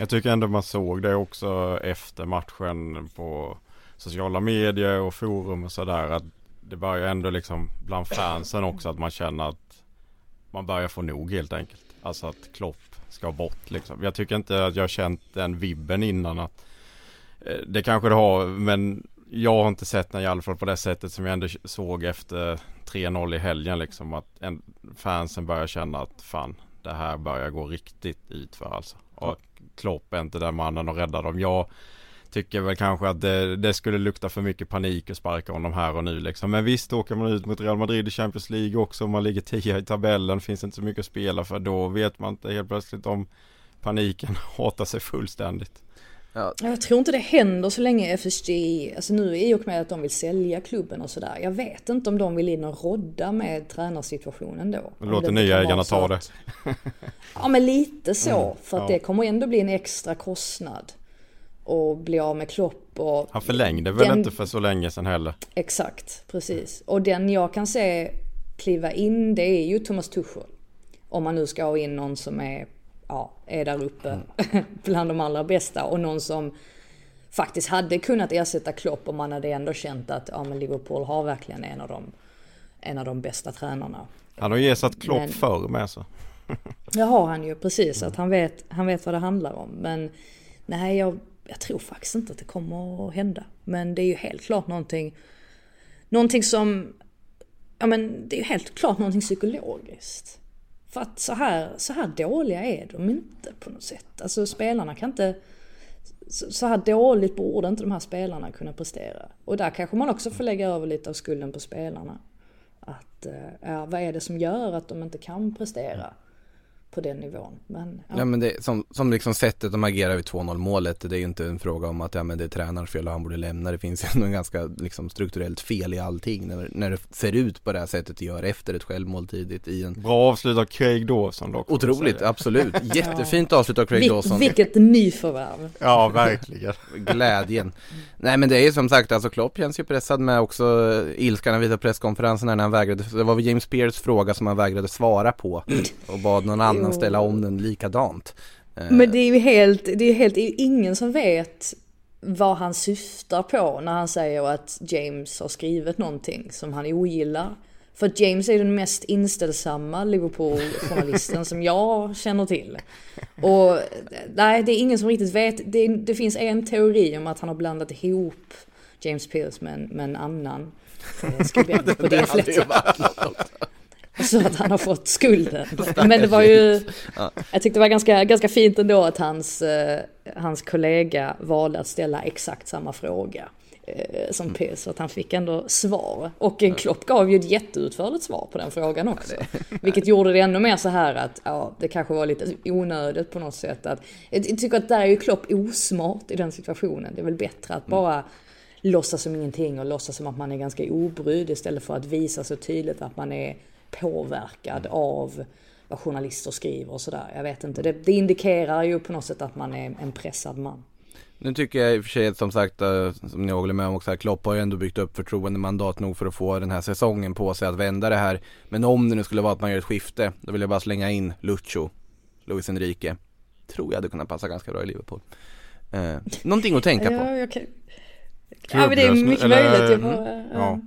Jag tycker ändå man såg det också efter matchen på sociala medier och forum och sådär att det börjar ändå liksom bland fansen också att man känner att man börjar få nog helt enkelt. Alltså att Klopp ska bort liksom. Jag tycker inte att jag har känt den vibben innan att eh, det kanske det har men jag har inte sett den i alla fall på det sättet som jag ändå såg efter 3-0 i helgen liksom att fansen börjar känna att fan det här börjar gå riktigt utför alltså. Och Klopp är inte den mannen och rädda dem. Jag tycker väl kanske att det, det, skulle lukta för mycket panik och sparka honom här och nu liksom. Men visst åker man ut mot Real Madrid i Champions League också om man ligger tia i tabellen finns inte så mycket att spela för då vet man inte helt plötsligt om paniken [laughs] hatar sig fullständigt. Ja. Jag tror inte det händer så länge FSG, alltså nu i och med att de vill sälja klubben och sådär. Jag vet inte om de vill in och rodda med tränarsituationen då. Låter nya ägarna ta det. [laughs] ja men lite så, mm, för att ja. det kommer ändå bli en extra kostnad. Och bli av med Klopp och... Han förlängde väl den... inte för så länge sedan heller? Exakt, precis. Och den jag kan se kliva in det är ju Thomas Tuchel. Om man nu ska ha in någon som är ja, är där uppe mm. [laughs] bland de allra bästa och någon som faktiskt hade kunnat ersätta Klopp om man hade ändå känt att ja, men Liverpool har verkligen en av de, en av de bästa tränarna. Han har ju ersatt Klopp men, förr med [laughs] så. Det har han ju precis, att han vet, han vet vad det handlar om. Men nej, jag, jag tror faktiskt inte att det kommer att hända. Men det är ju helt klart någonting, någonting som, ja men det är ju helt klart någonting psykologiskt. För att så här, så här dåliga är de inte på något sätt. Alltså spelarna kan inte... Så här dåligt borde inte de här spelarna kunna prestera. Och där kanske man också får lägga över lite av skulden på spelarna. Att, eh, ja, vad är det som gör att de inte kan prestera? På den nivån. Men, ja. ja men det, som, som liksom sättet de agerar vid 2-0 målet, det är ju inte en fråga om att ja, men det är tränarens fel och han borde lämna. Det finns ju en ganska liksom, strukturellt fel i allting när, när det ser ut på det här sättet det gör efter ett självmål tidigt i en... Bra avslut av Craig Dawson dock. Otroligt, absolut. [laughs] Jättefint avslut av Craig Vil Dawson. Vilket nyförvärv. Ja, verkligen. [laughs] Glädjen. Nej men det är ju som sagt, alltså Klopp känns ju pressad med också ilskan han visade presskonferensen när han vägrade, det var väl James Spears fråga som han vägrade svara på och bad någon annan annan ställa om den likadant. Men det är ju helt, det är helt, det är ingen som vet vad han syftar på när han säger att James har skrivit någonting som han ogillar. För att James är den mest inställsamma Liverpool-journalisten [laughs] som jag känner till. Och nej, det är ingen som riktigt vet. Det, det, finns en teori om att han har blandat ihop James Pierce med med en annan eh, skribent [laughs] på det sättet. Så att han har fått skulden. [laughs] Men det var ju, jag tyckte det var ganska, ganska fint ändå att hans, eh, hans kollega valde att ställa exakt samma fråga eh, som mm. P, så att han fick ändå svar. Och en Klopp gav ju ett jätteutförligt svar på den frågan också. [laughs] Vilket gjorde det ännu mer så här att, ja, det kanske var lite onödigt på något sätt. Att, jag tycker att där är ju Klopp osmart i den situationen. Det är väl bättre att mm. bara låtsas som ingenting och låtsas som att man är ganska obrydd istället för att visa så tydligt att man är påverkad av vad journalister skriver och sådär. Jag vet inte, det, det, indikerar ju på något sätt att man är en pressad man. Nu tycker jag i och för sig som sagt, eh, som ni håller med om också, Klopp har ju ändå byggt upp förtroende mandat nog för att få den här säsongen på sig att vända det här. Men om det nu skulle vara att man gör ett skifte, då vill jag bara slänga in Lucho, Luis Enrique. Tror jag hade kunnat passa ganska bra i Liverpool. Eh, någonting att tänka på. Ja, jag kan... ja men det är mycket möjligt. Jag bara, ja.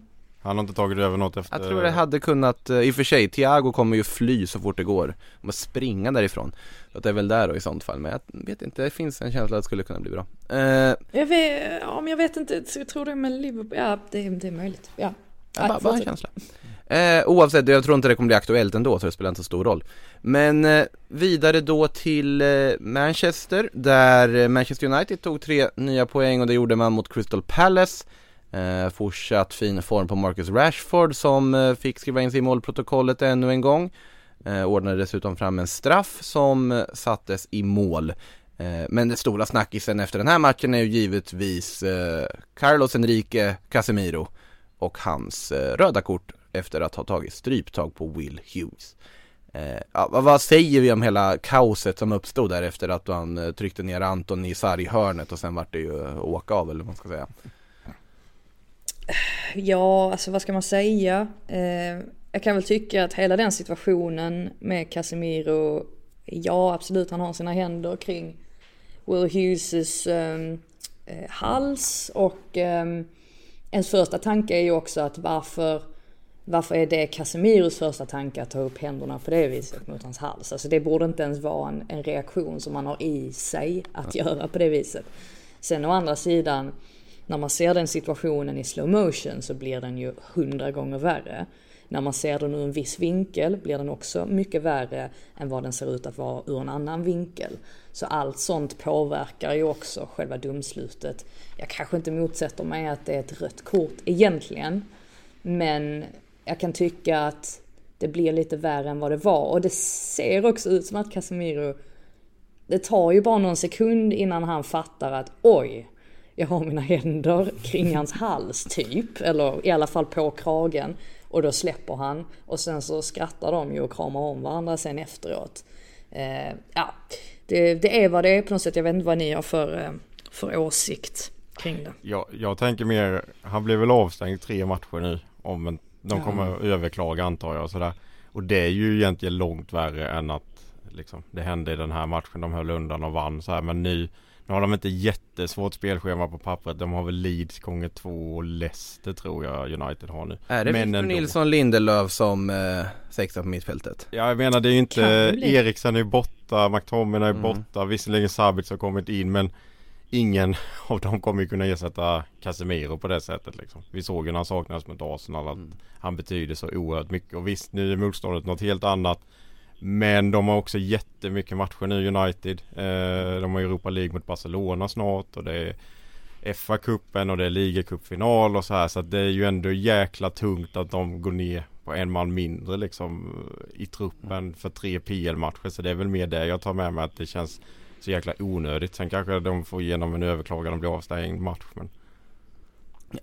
Han har inte tagit över något efter... Jag tror det hade kunnat, eh, i och för sig, Thiago kommer ju fly så fort det går. Och springa därifrån. Så att det är väl där då i sånt fall. Men jag vet inte, det finns en känsla att det skulle kunna bli bra. Uh, jag vet, ja, men jag vet inte, jag tror det med Liverpool, ja det, det är möjligt. Ja. ja bara, bara en känsla. Eh, oavsett, jag tror inte det kommer bli aktuellt ändå så det spelar inte så stor roll. Men eh, vidare då till eh, Manchester där Manchester United tog tre nya poäng och det gjorde man mot Crystal Palace. Eh, fortsatt fin form på Marcus Rashford som eh, fick skriva in sig i målprotokollet ännu en gång. Eh, ordnade dessutom fram en straff som eh, sattes i mål. Eh, Men den stora snackisen efter den här matchen är ju givetvis eh, Carlos Enrique Casemiro och hans eh, röda kort efter att ha tagit stryptag på Will Hughes. Eh, ja, vad, säger vi om hela kaoset som uppstod där efter att han eh, tryckte ner Anton i sarghörnet och sen vart det ju eh, åka av eller vad man ska säga. Ja, alltså vad ska man säga? Eh, jag kan väl tycka att hela den situationen med Casemiro, ja absolut han har sina händer kring Will Hughes eh, hals och eh, ens första tanke är ju också att varför varför är det Casemiros första tanke att ta upp händerna på det viset mot hans hals? Alltså det borde inte ens vara en, en reaktion som man har i sig att göra på det viset. Sen å andra sidan, när man ser den situationen i slow motion så blir den ju hundra gånger värre. När man ser den ur en viss vinkel blir den också mycket värre än vad den ser ut att vara ur en annan vinkel. Så allt sånt påverkar ju också själva domslutet. Jag kanske inte motsätter mig att det är ett rött kort egentligen. Men jag kan tycka att det blir lite värre än vad det var. Och det ser också ut som att Casemiro, det tar ju bara någon sekund innan han fattar att oj, jag har mina händer kring hans hals typ. Eller i alla fall på kragen. Och då släpper han. Och sen så skrattar de ju och kramar om varandra sen efteråt. Eh, ja, det, det är vad det är på något sätt. Jag vet inte vad ni har för, eh, för åsikt kring det. Jag, jag tänker mer, han blev väl avstängd tre matcher nu. Om en, de Ja. kommer överklaga antar jag och sådär. Och det är ju egentligen långt värre än att liksom, det hände i den här matchen. De höll undan och vann så här. Men nu, nu har de inte jättesvårt spelschema på pappret. De har väl Leeds gånger två och Leicester tror jag United har nu. Är det Men ändå. Nilsson Lindelöf som eh, sexa på mittfältet? Ja jag menar det är ju inte. Eriksen är borta, McTominay är Mm. borta, visserligen Sabic har kommit in men Ingen [laughs] av dem kommer ju kunna ersätta Casemiro på det sättet liksom. Vi såg ju när han saknades mot Arsenal att han betyder så oerhört mycket och visst nu är motståndet något helt annat men de har också jättemycket matcher nu United. Eh, De har Europa League mot Barcelona snart och det är FA-cupen och det är ligacupfinal och så här. Så att det är ju ändå jäkla tungt att de går ner på en man mindre liksom eh, i truppen för tre PL-matcher så det är väl mer det jag tar med mig att det känns så jäkla onödigt. Sen kanske de får igenom en överklagan och blir avstängd match men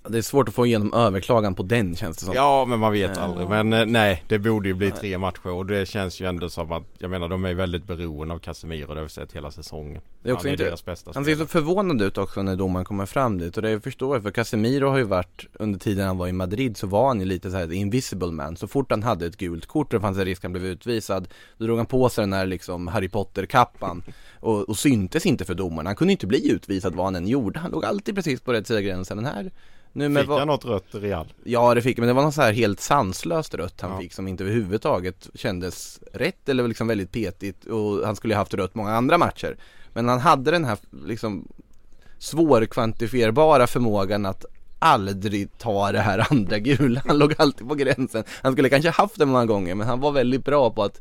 det är svårt att få igenom överklagan på den känns det som. Ja men man vet Ja. aldrig men eh, nej det borde ju bli tre matcher och det känns ju ändå som att Jag menar de är väldigt beroende av Casemiro det har vi sett hela säsongen. Det är också Han inte- deras bästa Han ser så förvånad ut också när domaren kommer fram dit och det förstår jag för Casemiro har ju varit under tiden han var i Madrid så var han ju lite så här invisible man. Så fort han hade ett gult kort och det fanns en risk han blev utvisad då drog han på sig den här liksom Harry Potter-kappan [laughs] och, och syntes inte för domaren. Han kunde inte bli utvisad vad han än gjorde. Han låg alltid precis på rätt sida gränsen. Den här nu Fick han något rött Real? Ja det fick men det var något så här helt sanslöst rött han Ja. fick som inte överhuvudtaget kändes rätt eller liksom väldigt petigt och han skulle ju haft rött många andra matcher. Men han hade den här liksom svårkvantifierbara förmågan att aldrig ta det här [laughs] andra gula. Han låg alltid på gränsen. Han skulle kanske haft det många gånger men han var väldigt bra på att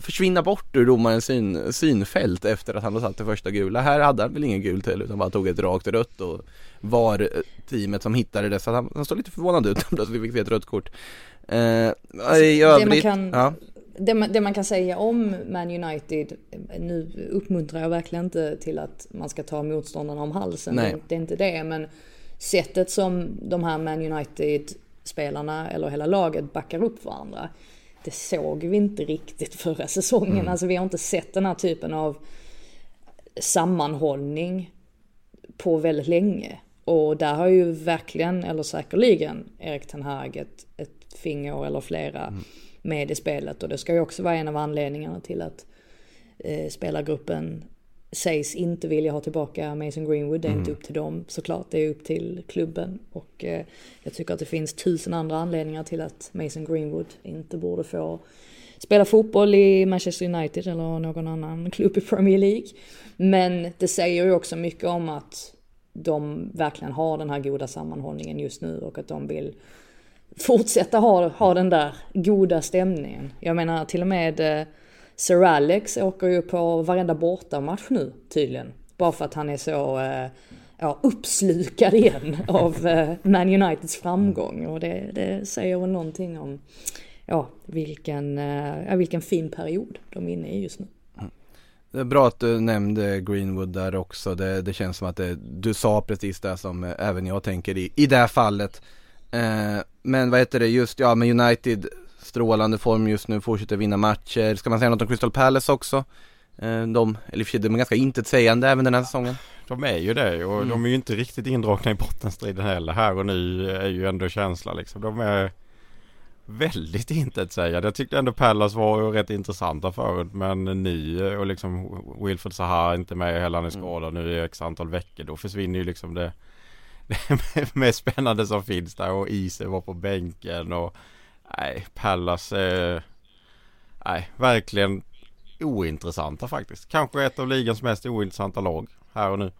försvinna bort ur domarens syn, synfält efter att han hade satt det första gula. Här hade han väl ingen gult heller utan bara tog ett rakt rött och var eh, teamet som hittade det så han, han såg lite förvånad ut [laughs] plötsligt fick vi ett rött kort. Eh, i det man övrigt, kan- ja, Det man, det man kan säga om Man United, nu uppmuntrar jag verkligen inte till att man ska ta motståndarna om halsen. Det, det är inte det. Men sättet som de här Man United-spelarna, eller hela laget, backar upp varandra. Det såg vi inte riktigt förra säsongen. Alltså vi har inte sett den här typen av sammanhållning på väldigt länge. Och där har ju verkligen, eller säkerligen, Erik Ten Hag ett, ett finger eller flera med i spelet. Och det ska ju också vara en av anledningarna till att eh, spelargruppen sägs inte vilja ha tillbaka Mason Greenwood. Det är inte upp till dem såklart, det är upp till klubben. Och eh, jag tycker att det finns tusen andra anledningar till att Mason Greenwood inte borde få spela fotboll i Manchester United eller någon annan klubb i Premier League. Men det säger ju också mycket om att de verkligen har den här goda sammanhållningen just nu och att de vill fortsätta ha, ha den där goda stämningen. Jag menar till och med eh, Sir Alex åker ju på varenda bortamatch nu tydligen. Bara för att han är så eh, ja, uppslukad igen [laughs] av eh, Man Uniteds framgång. Och det, det säger väl någonting om ja, vilken, eh, vilken fin period de är inne i just nu. Det är bra att du nämnde Greenwood där också. Det, det känns som att det, du sa precis det som eh, även jag tänker i, i det här fallet. Eh, men vad heter det, just ja med United strålande form just nu, fortsätter vinna matcher. Ska man säga något om Crystal Palace också? Eh, de, eller för sig, de är ganska intetsägande även den här säsongen. De är ju det och Mm. de är ju inte riktigt indragna i bottenstriden heller. Här och nu är ju ändå känslan liksom. De är väldigt intetsägande. Jag tyckte ändå Pallas var rätt intressanta förut men nu och liksom Wilfred Zaha inte med hela han är skadad nu i x antal veckor. Då försvinner ju liksom det, [laughs] det mest spännande som finns där och Ise var på bänken och nej Pallas är nej verkligen ointressanta faktiskt. Kanske ett av ligans mest ointressanta lag här och nu.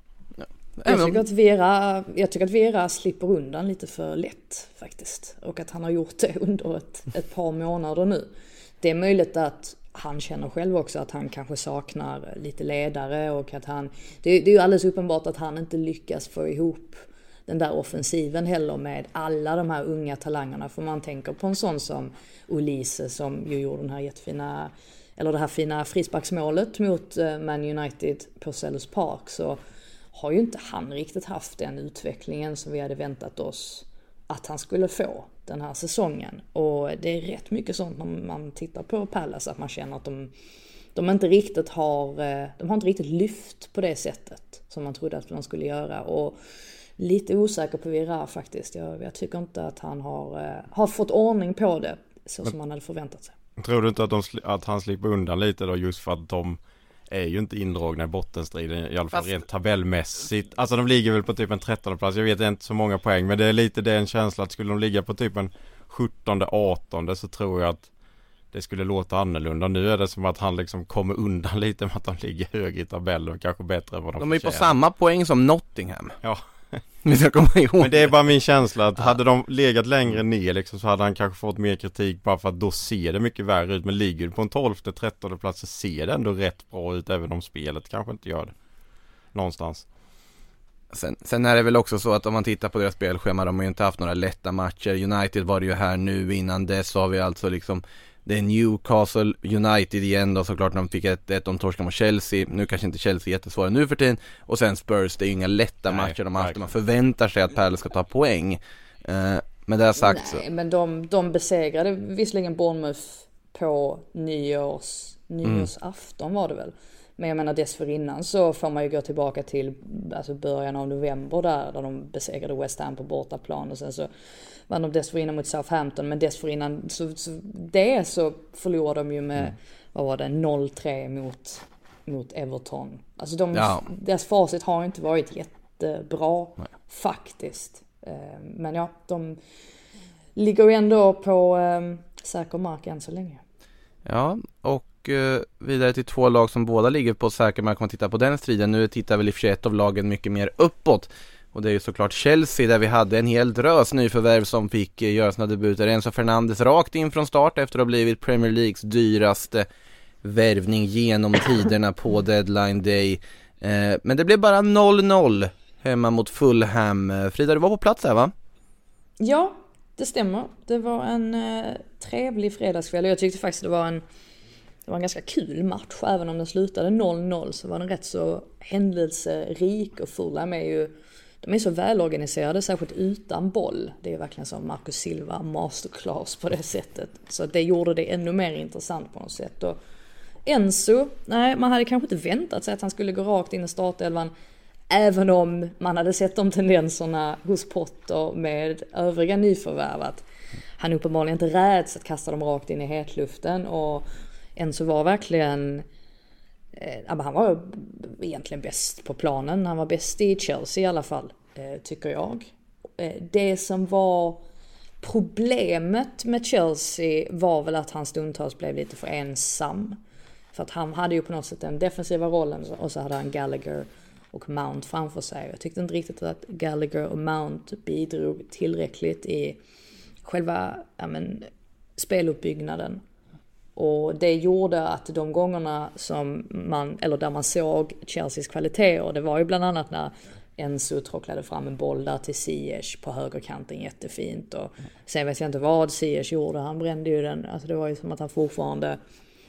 Jag tycker, att Vera, jag tycker att Vera slipper undan lite för lätt faktiskt. Och att han har gjort det [laughs] under ett, ett par månader nu. Det är möjligt att han känner själv också att han kanske saknar lite ledare och att han... Det, det är ju alldeles uppenbart att han inte lyckas få ihop den där offensiven heller med alla de här unga talangerna. För man tänker på en sån som Olise som ju gjorde den här jättefina, eller det här fina frisparksmålet mot eh, Man United på Sellers Park. Så har ju inte han riktigt haft den utvecklingen som vi hade väntat oss att han skulle få den här säsongen. Och det är rätt mycket sånt när man tittar på Palace att man känner att de, de inte riktigt har, eh, de har inte riktigt lyft på det sättet som man trodde att de skulle göra. Och lite osäker på Vira faktiskt. Jag, jag tycker inte att han har, eh, har fått ordning på det så som man hade förväntat sig. Tror du inte att, de, att han slipper undan lite då just för att de är ju inte indragna i bottenstriden i alla fall Fast- rent tabellmässigt. Alltså de ligger väl på typ en 13 plats. Jag vet inte så många poäng men det är lite den känslan att skulle de ligga på typ en 17 18 så tror jag att det skulle låta annorlunda. Nu är det som att han liksom kommer undan [laughs] lite med att de ligger högre i tabellen och kanske bättre än vad de De är ju på samma poäng som Nottingham. Ja. [laughs] Ihåg Men det är bara min känsla att hade de legat längre ner liksom så hade han kanske fått mer kritik bara för att då ser det mycket värre ut. Men ligger du på en 12 13 plats så ser det ändå rätt bra ut även om spelet kanske inte gör det. Någonstans. Sen, sen är det väl också så att om man tittar på deras spelschema, de har ju inte haft några lätta matcher. United var det ju här nu, innan dess så har vi alltså liksom Det är Newcastle United igen då såklart när de fick ett, ett de torskade mot Chelsea. Nu kanske inte Chelsea är jättesvåra nu för tiden. Och sen Spurs, det är ju inga lätta Nej, matcher de har haft. Man förväntar sig att Palace ska ta poäng. Eh, men det har sagt så. Nej, men de, de besegrade visserligen Bournemouth på nyårs, nyårsafton var det väl. Men jag menar dessförinnan så får man ju gå tillbaka till alltså början av november där, där de besegrade West Ham på bortaplan och sen så vann de dessförinnan mot Southampton men dessförinnan så, så det så förlorade de ju med, vad var det, 0-3 mot, mot Everton. Alltså de, Ja. deras facit har inte varit jättebra faktiskt. Eh, Men ja, de ligger ju ändå på eh, säker mark än så länge. Ja, och eh, vidare till två lag som båda ligger på säker mark om man tittar på den striden. Nu tittar väl i och för sig ett av lagen mycket mer uppåt. Och det är ju såklart Chelsea där vi hade en hel drös nyförvärv som fick eh, göra sina debuter. Enzo Fernandes rakt in från start efter att ha blivit Premier Leagues dyraste värvning genom tiderna på deadline day. Eh, men det blev bara 0-0 hemma mot Fulham. Eh, Frida, du var på plats här va? Ja, det stämmer. Det var en trevlig fredagskväll och jag tyckte faktiskt det var en det var en ganska kul match, även om den slutade 0-0 så var den rätt så händelserik och Fulham är ju de är så välorganiserade, särskilt utan boll. Det är verkligen som Marcus Silva masterclass på det sättet. Så det gjorde det ännu mer intressant på något sätt. Och Enzo, nej man hade kanske inte väntat sig att han skulle gå rakt in i startelvan. Även om man hade sett de tendenserna hos Potter med övriga nyförvärv. Att han uppenbarligen inte räds att kasta dem rakt in i hetluften. Och Enzo var verkligen Eh, han var egentligen bäst på planen. Han var bäst i Chelsea i alla fall, eh, tycker jag. Eh, det som var problemet med Chelsea var väl att han stundtals blev lite för ensam. För att han hade ju på något sätt den defensiva rollen och så hade han Gallagher och Mount framför sig. Jag tyckte inte riktigt att Gallagher och Mount bidrog tillräckligt i själva ja, men, speluppbyggnaden. Och det gjorde att de gångerna som man, eller där man såg Chelseas kvaliteter, det var ju bland annat när Enzo tråcklade fram en boll där till Ziyech på högerkanten jättefint. Och sen vet jag inte vad Ziyech gjorde, han brände ju den. Alltså det var ju som att han fortfarande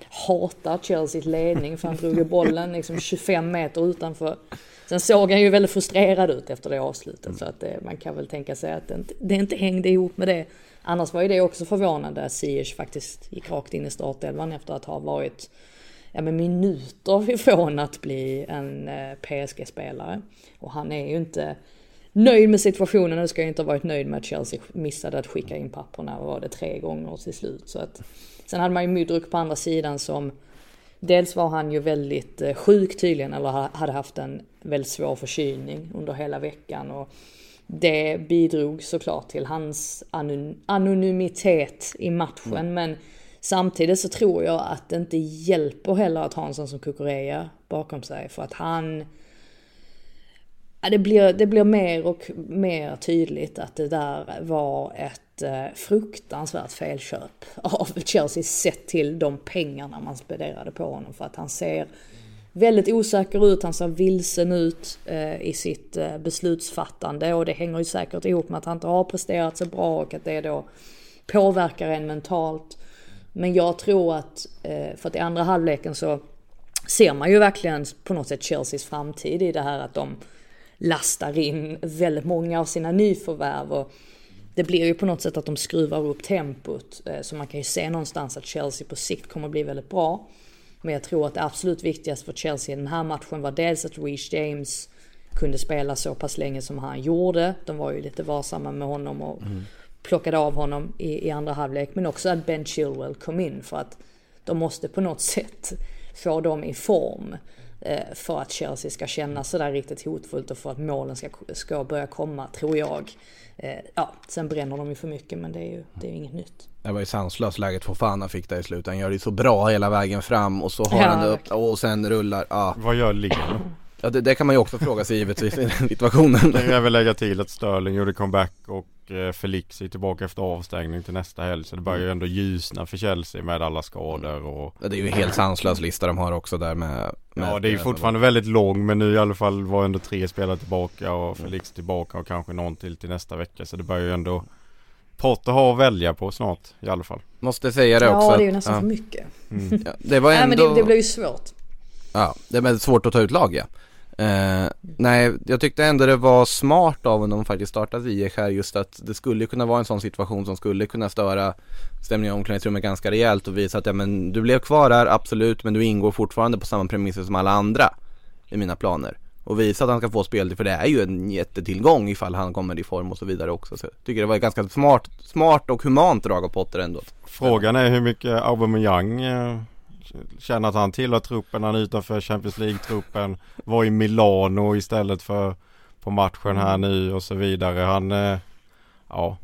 hatar Chelseas ledning för han drog ju bollen liksom 25 meter utanför. Sen såg han ju väldigt frustrerad ut efter det avslutet så att det, man kan väl tänka sig att det inte, det inte hängde ihop med det. Annars var ju det också förvånande att Ziyech faktiskt gick rakt in i startelvan efter att ha varit ja, men minuter [laughs] ifrån att bli en eh, PSG-spelare. Och han är ju inte nöjd med situationen och ska ju inte ha varit nöjd med att Chelsea missade att skicka in papperna, var det tre gånger till slut. Så att, sen hade man ju Mudryk på andra sidan som Dels var han ju väldigt eh, sjuk tydligen, eller hade haft en väldigt svår förkylning under hela veckan. Och det bidrog såklart till hans anonymitet i matchen. Mm. Men samtidigt så tror jag att det inte hjälper heller att ha en sån som Kukureya bakom sig. För att han... Ja, det, blir, det blir mer och mer tydligt att det där var ett eh, fruktansvärt felköp av Chelsea sett till de pengarna man spenderade på honom. För att han ser väldigt osäker ut, han ser vilsen ut eh, i sitt eh, beslutsfattande och det hänger ju säkert ihop med att han inte har presterat så bra och att det då påverkar en mentalt. Men jag tror att, eh, för att i andra halvleken så ser man ju verkligen på något sätt Chelseas framtid i det här att de lastar in väldigt många av sina nyförvärv och det blir ju på något sätt att de skruvar upp tempot. Eh, så man kan ju se någonstans att Chelsea på sikt kommer att bli väldigt bra. Men jag tror att det absolut viktigaste för Chelsea i den här matchen var dels att Reece James kunde spela så pass länge som han gjorde. De var ju lite varsamma med honom och mm. plockade av honom i, i andra halvlek. Men också att Ben Chilwell kom in för att de måste på något sätt få dem i form. Eh, för att Chelsea ska känna sådär riktigt hotfullt och för att målen ska, ska börja komma, tror jag. Eh, ja, sen bränner de ju för mycket men det är ju, det är ju inget nytt. Det var ju sanslöst läget för fan han fick där i slutet. Han gör det så bra hela vägen fram och så har ja, han det upp och sen rullar, ja. Vad gör Lino? Ja det, det, kan man ju också fråga sig givetvis i den situationen. Jag kan väl lägga till att Sterling gjorde comeback och eh, Felix är tillbaka efter avstängning till nästa helg. Så det börjar ju ändå ljusna för Chelsea med alla skador och ja, Det är ju en helt sanslös lista de har också där med, med Ja det är ju fortfarande väldigt lång men nu i alla fall var ändå tre spelare tillbaka och Felix tillbaka och kanske någon till till nästa vecka. Så det börjar ju ändå Potter har att välja på snart i alla fall. Måste säga det också. Ja det är ju nästan att, för mycket. Mm. Ja, det var ändå... Nej men det, det blir ju svårt. Ja, det är svårt att ta ut lag ja. Eh, nej, jag tyckte ändå det var smart av honom faktiskt starta Ziyech här just att det skulle kunna vara en sån situation som skulle kunna störa stämningen i omklädningsrummet ganska rejält och visa att ja men du blev kvar här absolut men du ingår fortfarande på samma premisser som alla andra i mina planer. Och visa att han ska få speltid för det är ju en jättetillgång ifall han kommer i form och så vidare också. Så jag tycker det var ett ganska smart, smart och humant drag av Potter ändå. Frågan är hur mycket Aubameyang eh, känner att han tillhör truppen, han är utanför Champions League-truppen, var i Milano istället för på matchen här nu och så vidare. Han, eh, ja.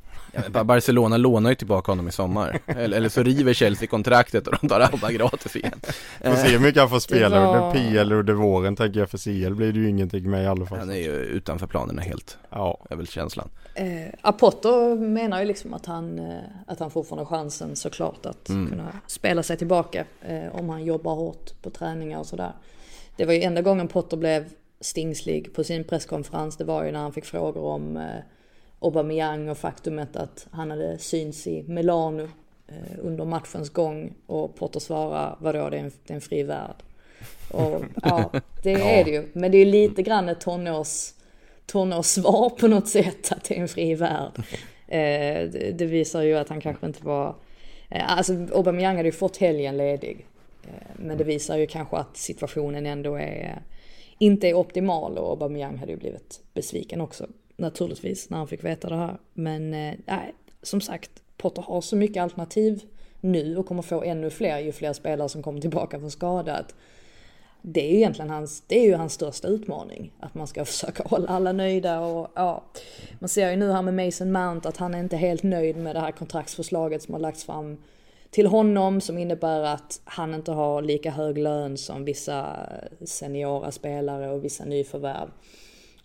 Ja Barcelona lånar ju tillbaka honom i sommar. Eller, eller så river Chelsea kontraktet och de tar Alba gratis igen. Får se hur mycket han får spela var... under PL under våren tänker jag. För CL blir det ju ingenting med i alla fall. Han är ju utanför planerna helt. Ja. är väl känslan. Eh, Apoto menar ju liksom att han, eh, att han fortfarande har chansen såklart att mm. kunna spela sig tillbaka eh, om han jobbar hårt på träningar och sådär. Det var ju enda gången Potter blev stingslig på sin presskonferens. Det var ju när han fick frågor om eh, Aubameyang och faktumet att han hade syns i Milano eh, under matchens gång och Potter svarar vadå det är en, det är en fri värld. Och [laughs] ja, det är det ju. Men det är lite grann ett tonårs tonårssvar på något sätt, att det är en fri värld. [laughs] Eh, det visar ju att han kanske inte var... Eh, alltså Aubameyang hade ju fått helgen ledig. Men det visar ju kanske att situationen ändå är, inte är optimal och Aubameyang hade ju blivit besviken också. Naturligtvis när han fick veta det här. Men eh, nej, som sagt, Potter har så mycket alternativ nu och kommer få ännu fler ju fler spelare som kommer tillbaka från skada det är ju egentligen hans, det är ju hans största utmaning. Att man ska [laughs] försöka hålla alla nöjda och ja. Man ser ju nu här med Mason Mount att han är inte helt nöjd med det här kontraktsförslaget som har lagts fram till honom som innebär att han inte har lika hög lön som vissa seniora spelare och vissa nyförvärv.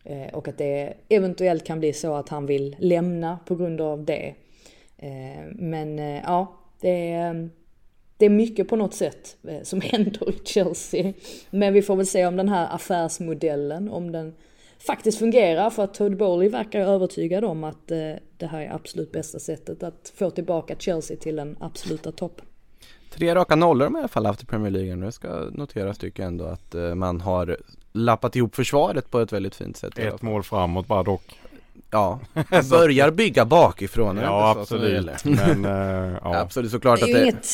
Eh, och att det eventuellt kan bli så att han vill lämna på grund av det. Eh, men eh, ja, det är det är mycket på något sätt som [laughs] händer i Chelsea. Men vi får väl se om den här affärsmodellen, om den faktiskt fungerar. För att Todd Bowley verkar övertygad om att det här är absolut bästa sättet att få tillbaka Chelsea till den absoluta toppen. Tre raka nollor har man i alla fall haft i Premier League nu. ska noteras tycker jag ändå att man har lappat ihop försvaret på ett väldigt fint sätt. Ett mål framåt bara dock. Ja, [laughs] börjar bygga bakifrån. Ja absolut. Men eh, [laughs] ja. Absolut såklart Det att är det inget,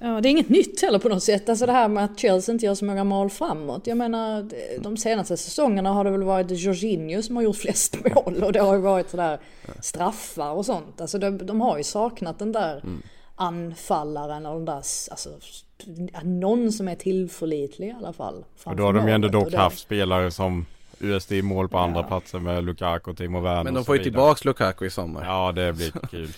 ja, det är inget nytt heller på något sätt. Alltså det här med att Chelsea inte gör så många mål framåt. Jag menar de senaste säsongerna har det väl varit Jorginho som har gjort flest mål och det har ju varit sådär straffar och sånt. Alltså de, de har ju saknat den där Mm. Anfallaren och den där, alltså någon som är tillförlitlig i alla fall. Och då har de ju ändå dock det- haft spelare som USD i mål på andra Ja. platser med Lukaku, Timo Werner Men de får ju vidare. tillbaks Lukaku i sommar. Ja det blir kul.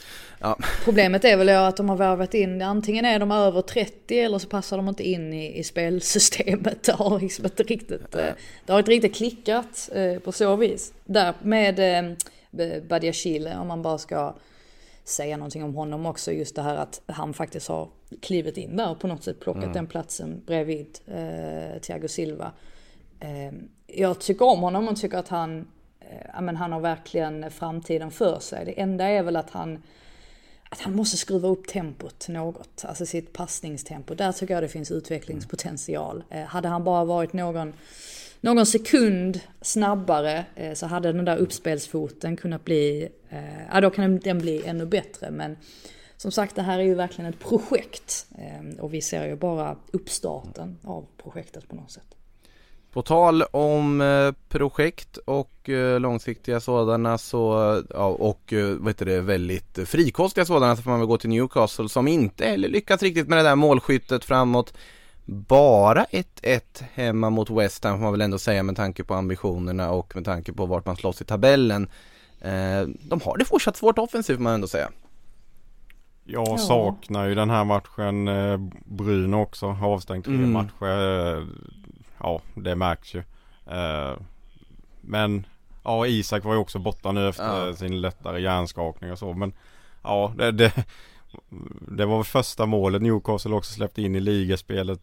Problemet är väl att de har värvat in, antingen är de över 30 eller så passar de inte in i, i spelsystemet. Det har liksom inte riktigt, eh, det har inte riktigt klickat eh, på så vis. Där med eh, Badiashile, om man bara ska säga någonting om honom också, just det här att han faktiskt har klivit in där och på något sätt plockat den platsen bredvid eh, Thiago Silva. Eh, jag tycker om honom och tycker att han, eh, men han har verkligen framtiden för sig. Det enda är väl att han att han måste skruva upp tempot något, alltså sitt passningstempo. Där tycker jag det finns utvecklingspotential. Eh, hade han bara varit någon, någon sekund snabbare eh, så hade den där uppspelsfoten kunnat bli, eh, ja då kan den bli ännu bättre. Men som sagt, det här är ju verkligen ett projekt eh, och vi ser ju bara uppstarten av projektet på något sätt. På tal om projekt och långsiktiga sådana så, ja, och vad heter det, väldigt frikostiga sådana så får man väl gå till Newcastle som inte heller lyckats riktigt med det där målskyttet framåt. Bara 1-1 hemma mot West Ham får man väl ändå säga med tanke på ambitionerna och med tanke på vart man slåss i tabellen. Eh, de har det fortsatt svårt offensivt får man ändå säga. Jag Ja. saknar ju den här matchen. Eh, Bruno också har avstängt tre Mm. matcher. Eh, Ja, det märks ju. Eh, Men ja, Isak var ju också borta nu efter Ja. sin lättare hjärnskakning och så. Men ja, det, det, det var väl första målet Newcastle också släppte in i ligaspelet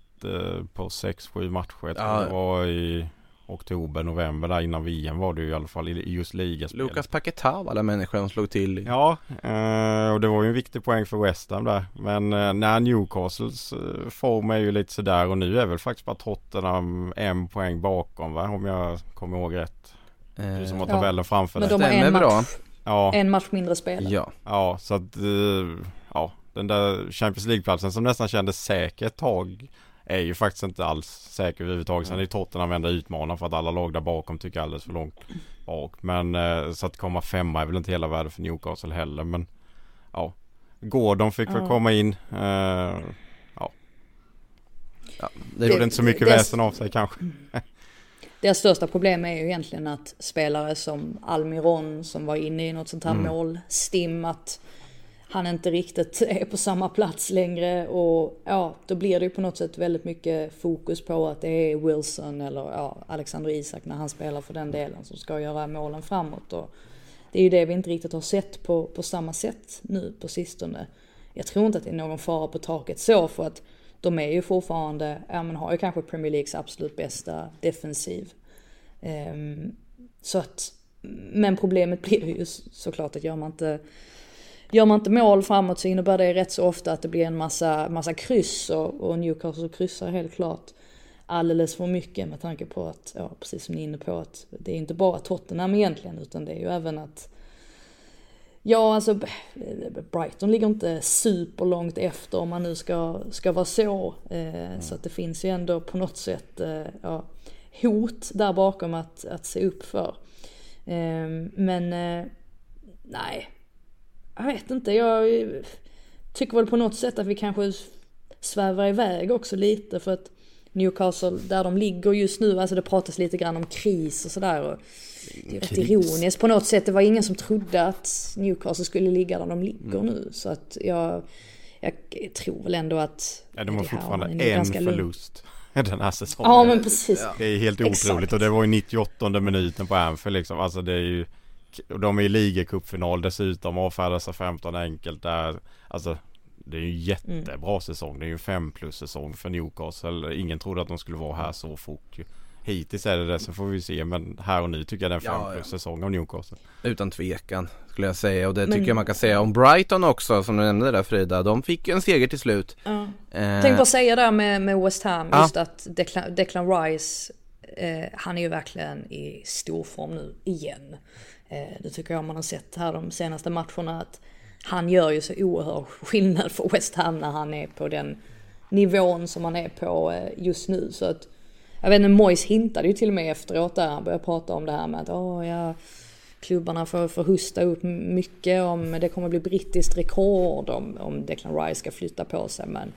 på 6-7 matcher. Jag tror Ja. Det var i oktober, november där innan VM var det ju i alla fall i just ligaspelet. Lukas Paquetá av alla människor som slog till. Ja, eh, och det var ju en viktig poäng för West Ham där. Men eh, när Newcastles eh, form är ju lite sådär och nu är väl faktiskt bara Tottenham en poäng bakom va? Om jag kommer ihåg rätt. Du som har Ja. tabellen framför Men dig. de har en bra. match, Ja, en match mindre spelare. Ja, ja, så att eh, ja, den där Champions League-platsen som nästan kändes säker ett tag är ju faktiskt inte alls säker överhuvudtaget. Sen är Tottenham enda utmanaren för att alla lag där bakom tycker alldeles för långt bak. Men eh, så att komma femma är väl inte hela världen för Newcastle heller. Men ja, Gordon fick väl Ja. komma in. Eh, ja det det, gjorde inte så mycket det- väsen av sig kanske. [laughs] Deras största problem är ju egentligen att spelare som Almiron som var inne i något sånt här målstim att han inte riktigt [laughs] är på samma plats längre och ja, då blir det ju på något sätt väldigt mycket fokus på att det är Wilson eller ja, Alexander Isak när han spelar för den delen som ska göra målen framåt och det är ju det vi inte riktigt har sett på, på samma sätt nu på sistone. Jag tror inte att det är någon fara på taket så för att de är ju fortfarande, ja men har ju kanske Premier Leagues absolut bästa defensiv. Um, så att, men problemet [laughs] blir ju såklart att gör man inte Gör man inte mål framåt så innebär det rätt så ofta att det blir en massa, massa kryss och, och Newcastle kryssar helt klart alldeles för mycket med tanke på att, ja precis som ni är inne på att det är inte bara Tottenham egentligen utan det är ju även att Ja alltså Brighton ligger inte superlångt efter om man nu ska, ska vara så. Eh, Så att det finns ju ändå på något sätt eh, ja, hot där bakom att, att se upp för. Eh, men nej, jag vet inte. Jag tycker väl på något sätt att vi kanske svävar iväg också lite för att Newcastle, där de ligger just nu, alltså det pratas lite grann om kris och sådär. och Det är rätt ironiskt på något sätt. Det var ingen som trodde att Newcastle skulle ligga där de ligger nu. Så att jag, jag tror väl ändå att... Ja, de har fortfarande en förlust [laughs] den här säsongen. Ja men precis. Det är helt Exakt. otroligt och det var ju 98 minuten på Anfield liksom. Alltså det är ju och De är i ligacupfinal dessutom avfärdar sig 15 enkelt där. Alltså det är ju en jättebra säsong. Det är ju en 5 plus säsong för Newcastle. Ingen trodde att de skulle vara här så fort ju. Hittills är det det så får vi se men här och nu tycker jag det är en Ja, fem plus ja. säsong av Newcastle. Utan tvekan skulle jag säga och det Men- tycker jag man kan säga om Brighton också som du nämnde där Frida. De fick ju en seger till slut. Ja. Eh, Tänk bara säga där med, med West Ham, Ja. just att Declan, Declan Rice, eh, han är ju verkligen i stor form nu igen. Eh, det tycker jag man har sett här de senaste matcherna att han gör ju så oerhörd skillnad för West Ham när han är på den nivån som han är på eh, just nu. Så att, jag vet inte, Moise hintade ju till och med efteråt där, han började prata om det här med att åh ja, klubbarna får, får husta upp mycket om det kommer bli brittiskt rekord om, om Declan Rice ska flytta på sig. Men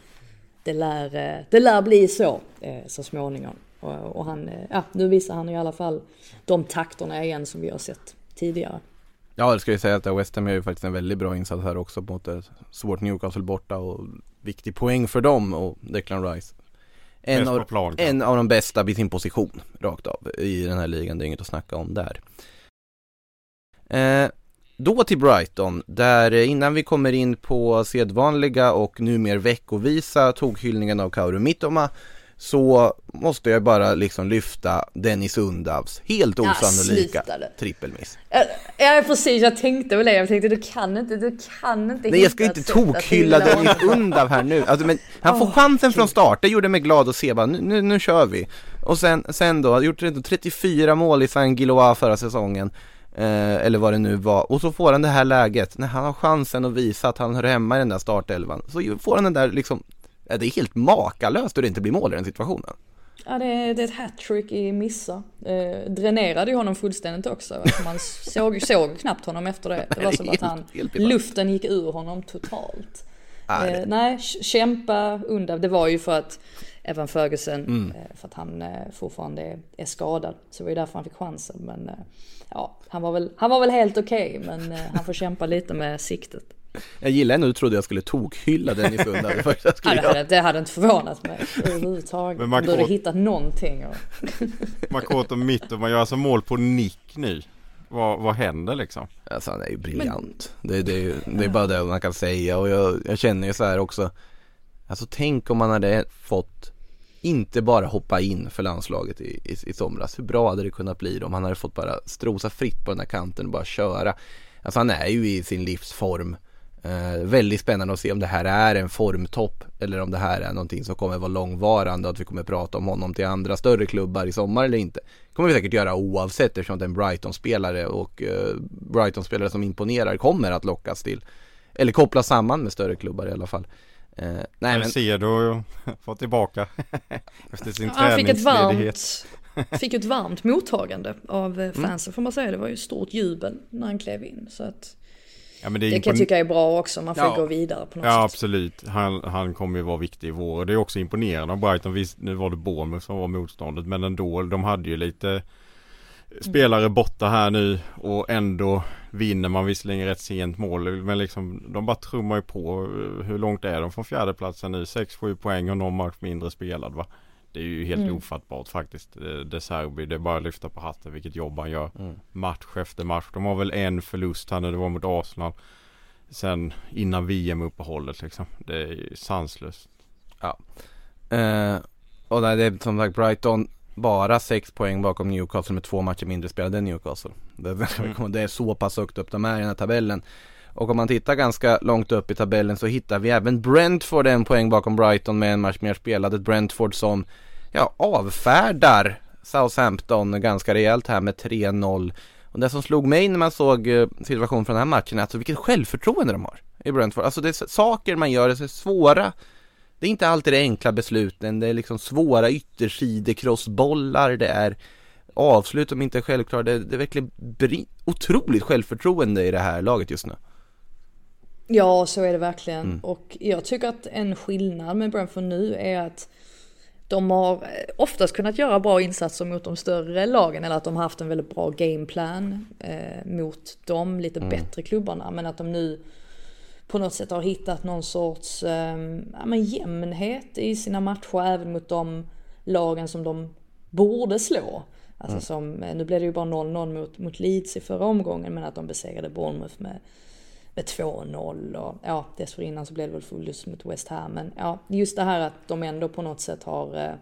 det lär, eh, det lär bli så så småningom. Och, och han, ja, nu visar han i alla fall de takterna igen som vi har sett tidigare. Ja det ska jag säga att West Ham gör ju faktiskt en väldigt bra insats här också mot ett svårt Newcastle borta och viktig poäng för dem och Declan Rice. En av, plan, en av de bästa vid sin position rakt av i den här ligan, det är inget att snacka om där. Eh, då till Brighton, där eh, innan vi kommer in på sedvanliga och numera veckovisa toghyllningen av Kauru Mittoma så måste jag bara liksom lyfta Dennis Undavs helt Ja, osannolika det. trippelmiss. Ja precis, jag tänkte väl det. Jag tänkte du kan inte, du kan inte Nej jag ska inte tokhylla hylla Dennis. Undav här nu. Alltså, men han får chansen från gud. start, det gjorde mig glad att se bara, nu, nu, nu kör vi. Och sen, sen då, han gjort ändå 34 mål i Saint-Gilloise förra säsongen. Eh, eller vad det nu var. Och så får han det här läget, när han har chansen att visa att han hör hemma i den där startelvan. Så får han den där liksom, ja, det är helt makalöst hur det inte blir mål i den situationen. Ja, det är, det är ett hattrick i missar. Eh, dränerade ju honom fullständigt också. Alltså man [laughs] såg, såg knappt honom efter det. Det var som att han, luften gick ur honom totalt. Det- Eh, nej, kämpa undan. Det var ju för att Evan Ferguson, Mm. eh, för att han eh, fortfarande är, är skadad. Så det var ju därför han fick chansen. Men eh, ja, han var väl, han var väl helt okej. men eh, han får kämpa lite med siktet. Jag gillar ändå, du trodde jag skulle tokhylla [laughs] det första jag Ja, skulle det, hade, det hade inte förvånat mig överhuvudtaget. Men man borde får- hittat någonting. Och... [laughs] Makoto mitt och man gör alltså mål på nick nu. Vad, vad händer liksom? Alltså han är ju briljant. Det, det, är ju- det är bara det man kan säga och jag, jag känner ju så här också. Alltså tänk om man hade fått inte bara hoppa in för landslaget i, i, i somras. Hur bra hade det kunnat bli då om han hade fått bara strosa fritt på den här kanten och bara köra. Alltså han är ju i sin livsform. Eh, väldigt spännande att se om det här är en formtopp eller om det här är någonting som kommer vara långvarande och att vi kommer prata om honom till andra större klubbar i sommar eller inte. kommer vi säkert göra oavsett eftersom det är en Brighton-spelare och eh, Brighton-spelare som imponerar kommer att lockas till eller kopplas samman med större klubbar i alla fall. Eh, nej men Cedo får tillbaka [laughs] efter sin Han fick ett varmt, [laughs] fick ett varmt mottagande av Mm. eh, fansen får man säga. Det var ju stort jubel när han klev in. Så att Ja, det det kan jag tycka är bra också. Man får Ja. gå vidare på något Ja sätt. absolut. Han, han kommer ju vara viktig i vår. Och det är också imponerande av Brighton. Visst, nu var det Bournemouth som var motståndet. Men ändå, de hade ju lite spelare borta här nu. Och ändå vinner man visserligen rätt sent mål. Men liksom, de bara trummar ju på. Hur långt är de från fjärdeplatsen nu? 6-7 poäng och någon match mindre spelad va? Det är ju helt Mm. ofattbart faktiskt. Eh, De Serbi, det är bara att lyfta på hatten vilket jobb han gör. Mm. Match efter match. De har väl en förlust här när det var mot Arsenal. Sen innan VM-uppehållet liksom. Det är sanslöst. Eh, och nej, det är som sagt Brighton bara 6 poäng bakom Newcastle med två matcher mindre spelade än Newcastle. Det, Mm. det är så pass högt upp de är i den här tabellen. Och om man tittar ganska långt upp i tabellen så hittar vi även Brentford en poäng bakom Brighton med en match mer spelad. Ett Brentford som ja, avfärdar Southampton ganska rejält här med 3-0. Och det som slog mig när man såg eh, situationen från den här matchen är alltså vilket självförtroende de har i Brentford. Alltså det är saker man gör, det är svåra det är inte alltid det enkla besluten, det är liksom svåra yttersidekrossbollar, det är avslut som inte är självklara, det, det är verkligen otroligt självförtroende i det här laget just nu. Ja, så är det verkligen. Mm. Och jag tycker att en skillnad med Brentford nu är att de har eh, oftast kunnat göra bra insatser mot de större lagen eller att de har haft en väldigt bra gameplan eh, mot de lite bättre klubbarna. Men att de nu på något sätt har hittat någon sorts eh, ja, men jämnhet i sina matcher även mot de lagen som de borde slå. Alltså som, eh, nu blev det ju bara 0-0 mot, mot Leeds i förra omgången men att de besegrade Bournemouth med med 2-0 och ja, dessförinnan så blev det väl förlust mot West Ham. Men ja, just det här att de ändå på något sätt har eh,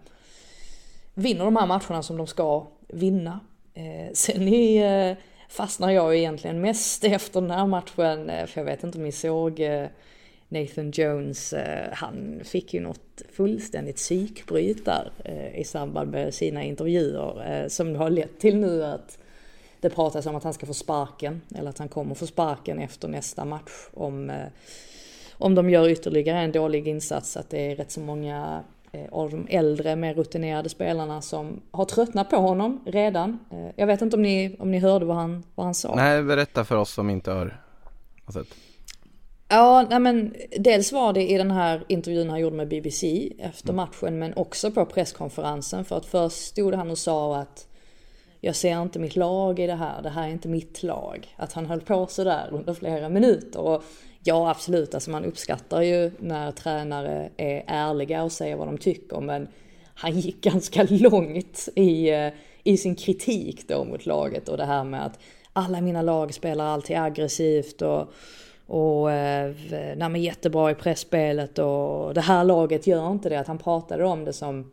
vinner de här matcherna som de ska vinna. Eh, sen i, eh, fastnar jag egentligen mest efter den här matchen, eh, för jag vet inte om ni såg eh, Nathan Jones, eh, han fick ju något fullständigt psykbryt där eh, i samband med sina intervjuer som har lett till nu att det pratas om att han ska få sparken eller att han kommer få sparken efter nästa match om, om de gör ytterligare en dålig insats. Att det är rätt så många av de äldre, mer rutinerade spelarna som har tröttnat på honom redan. Jag vet inte om ni, om ni hörde vad han, vad han sa? Nej, berätta för oss som inte har, har sett. Ja, nej men dels var det i den här intervjun han gjorde med BBC efter matchen, men också på presskonferensen. För att först stod han och sa att jag ser inte mitt lag i det här, det här är inte mitt lag. Att han höll på sådär under flera minuter. Och ja, absolut, alltså man uppskattar ju när tränare är ärliga och säger vad de tycker, men han gick [laughs] ganska långt i, eh, i sin kritik då mot laget och det här med att alla mina lag spelar alltid aggressivt och och eh, nej, jättebra i pressspelet och det här laget gör inte det. Att han pratade om det som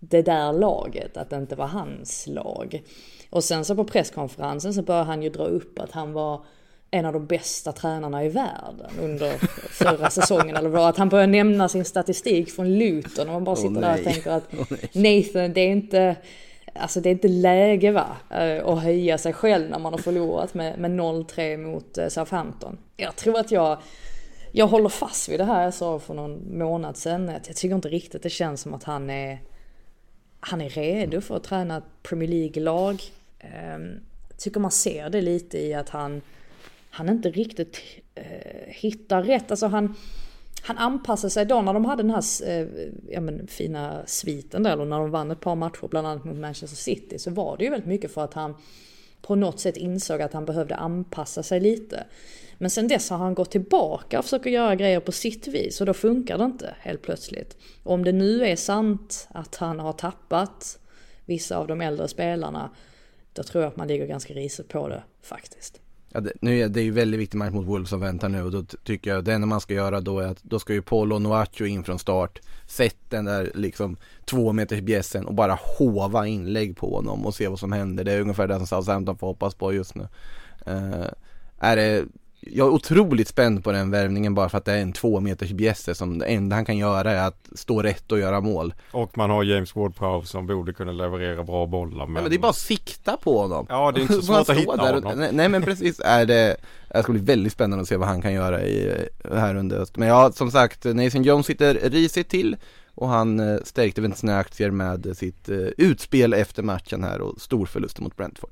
det där laget, att det inte var hans lag. Och sen så på presskonferensen så började han ju dra upp att han var en av de bästa tränarna i världen under [laughs] förra säsongen. Eller vad, att han började nämna sin statistik från Luton och man bara sitter oh, där och tänker att [laughs] oh, Nathan, det är inte Alltså det är inte läge va, eh, att höja sig själv när man har förlorat med, med 0-3 mot eh, Southampton. Jag tror att jag, jag håller fast vid det här jag sa för någon månad sedan. Jag tycker inte riktigt det känns som att han är, han är redo för att träna ett Premier League-lag. Ehm, tycker man ser det lite i att han, han inte riktigt eh, hittar rätt. Alltså han, han anpassade sig då när de hade den här eh, ja, men, fina sviten där, eller när de vann ett par matcher, bland annat mot Manchester City, så var det ju väldigt mycket för att han på något sätt insåg att han behövde anpassa sig lite. Men sen dess har han gått tillbaka och försöker göra grejer på sitt vis och då funkar det inte helt plötsligt. Och om det nu är sant att han har tappat vissa av de äldre spelarna, då tror jag att man ligger ganska risigt på det faktiskt. Ja, det, nu är det ju väldigt viktig match mot Wolves som väntar nu och då tycker jag det enda man ska göra då är att då ska ju Polo Noacho in från start. Sätt den där liksom två meters bjässen och bara hova inlägg på honom och se vad som händer. Det är ungefär det som Southampton får hoppas på just nu. Uh, är det jag är otroligt spänd på den värvningen bara för att det är en två meters bjässe som det enda han kan göra är att stå rätt och göra mål. Och man har James Ward-Prowse som borde kunna leverera bra bollar. Men... Ja, men det är bara att sikta på honom. Ja, det är inte så [laughs] svårt att hitta där honom. nej, nej, men precis är det, det ska bli väldigt spännande att se vad han kan göra i, här under höst. Men ja, som sagt, Nathan Jones sitter risigt till och han eh, stärkte väl sina aktier med sitt eh, utspel efter matchen här och stor förlust mot Brentford.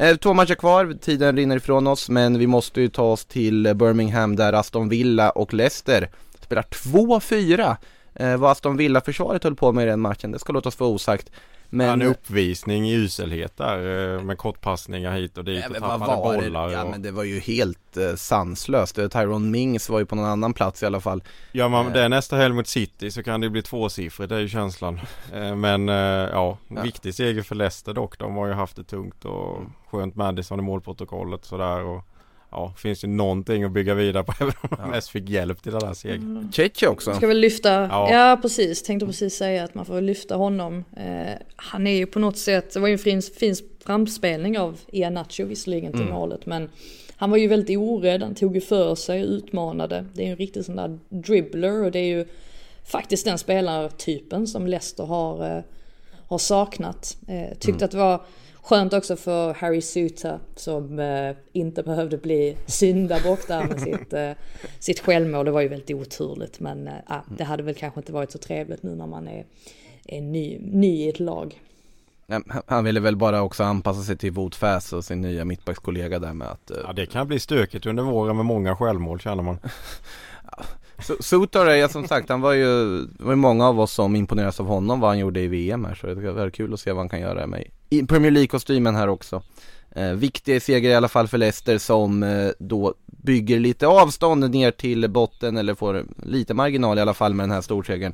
Eh, två matcher kvar, tiden rinner ifrån oss men vi måste ju ta oss till Birmingham där Aston Villa och Leicester spelar 2-4. Eh, vad Aston Villa-försvaret höll på med i den matchen, det ska låta oss få osagt. Men... En uppvisning i uselhet där eh, med kortpassningar hit och dit ja, och tappade bollar. Det? Ja men det var ju helt eh, sanslöst. Tyrone Mings var ju på någon annan plats i alla fall. Ja men det är nästa helg mot City så kan det bli tvåsiffrigt, det är ju känslan. [laughs] Eh, men ja, ja, viktig seger för Leicester dock. De har ju haft det tungt och skönt Madison i målprotokollet sådär. Och ja, finns ju någonting att bygga vidare på [laughs] även om de mest fick hjälp till den här segern. Mm. Cheche också. Ska väl lyfta, ja. ja. precis, tänkte precis säga att man får lyfta honom. Eh, han är ju på något sätt, det var ju en fin, fin framspelning av Ian Nacho visserligen till mm. målet men han var ju väldigt orädd, han tog ju för sig och utmanade. Det är ju en riktig sån där dribbler och det är ju faktiskt den spelartypen som Leicester har, eh, har saknat. Eh, tyckte mm. att det var Skönt också för Harry Suter som eh, inte behövde bli syndabock där med [laughs] sitt, eh, sitt självmål. Det var ju väldigt oturligt men eh, det hade väl kanske inte varit så trevligt nu när man är, är ny, ny i ett lag. Han ville väl bara också anpassa sig till Wout Fass och sin nya mittbackskollega där med att... Eh, ja det kan bli stökigt under våren med många självmål känner man. [laughs] Sutor är som sagt, han var ju, det var ju många av oss som imponerades av honom vad han gjorde i VM här så det var väldigt kul att se vad han kan göra med i Premier League-kostymen här också. Eh, viktig seger i alla fall för Leicester som eh, då bygger lite avstånd ner till botten eller får lite marginal i alla fall med den här storsegern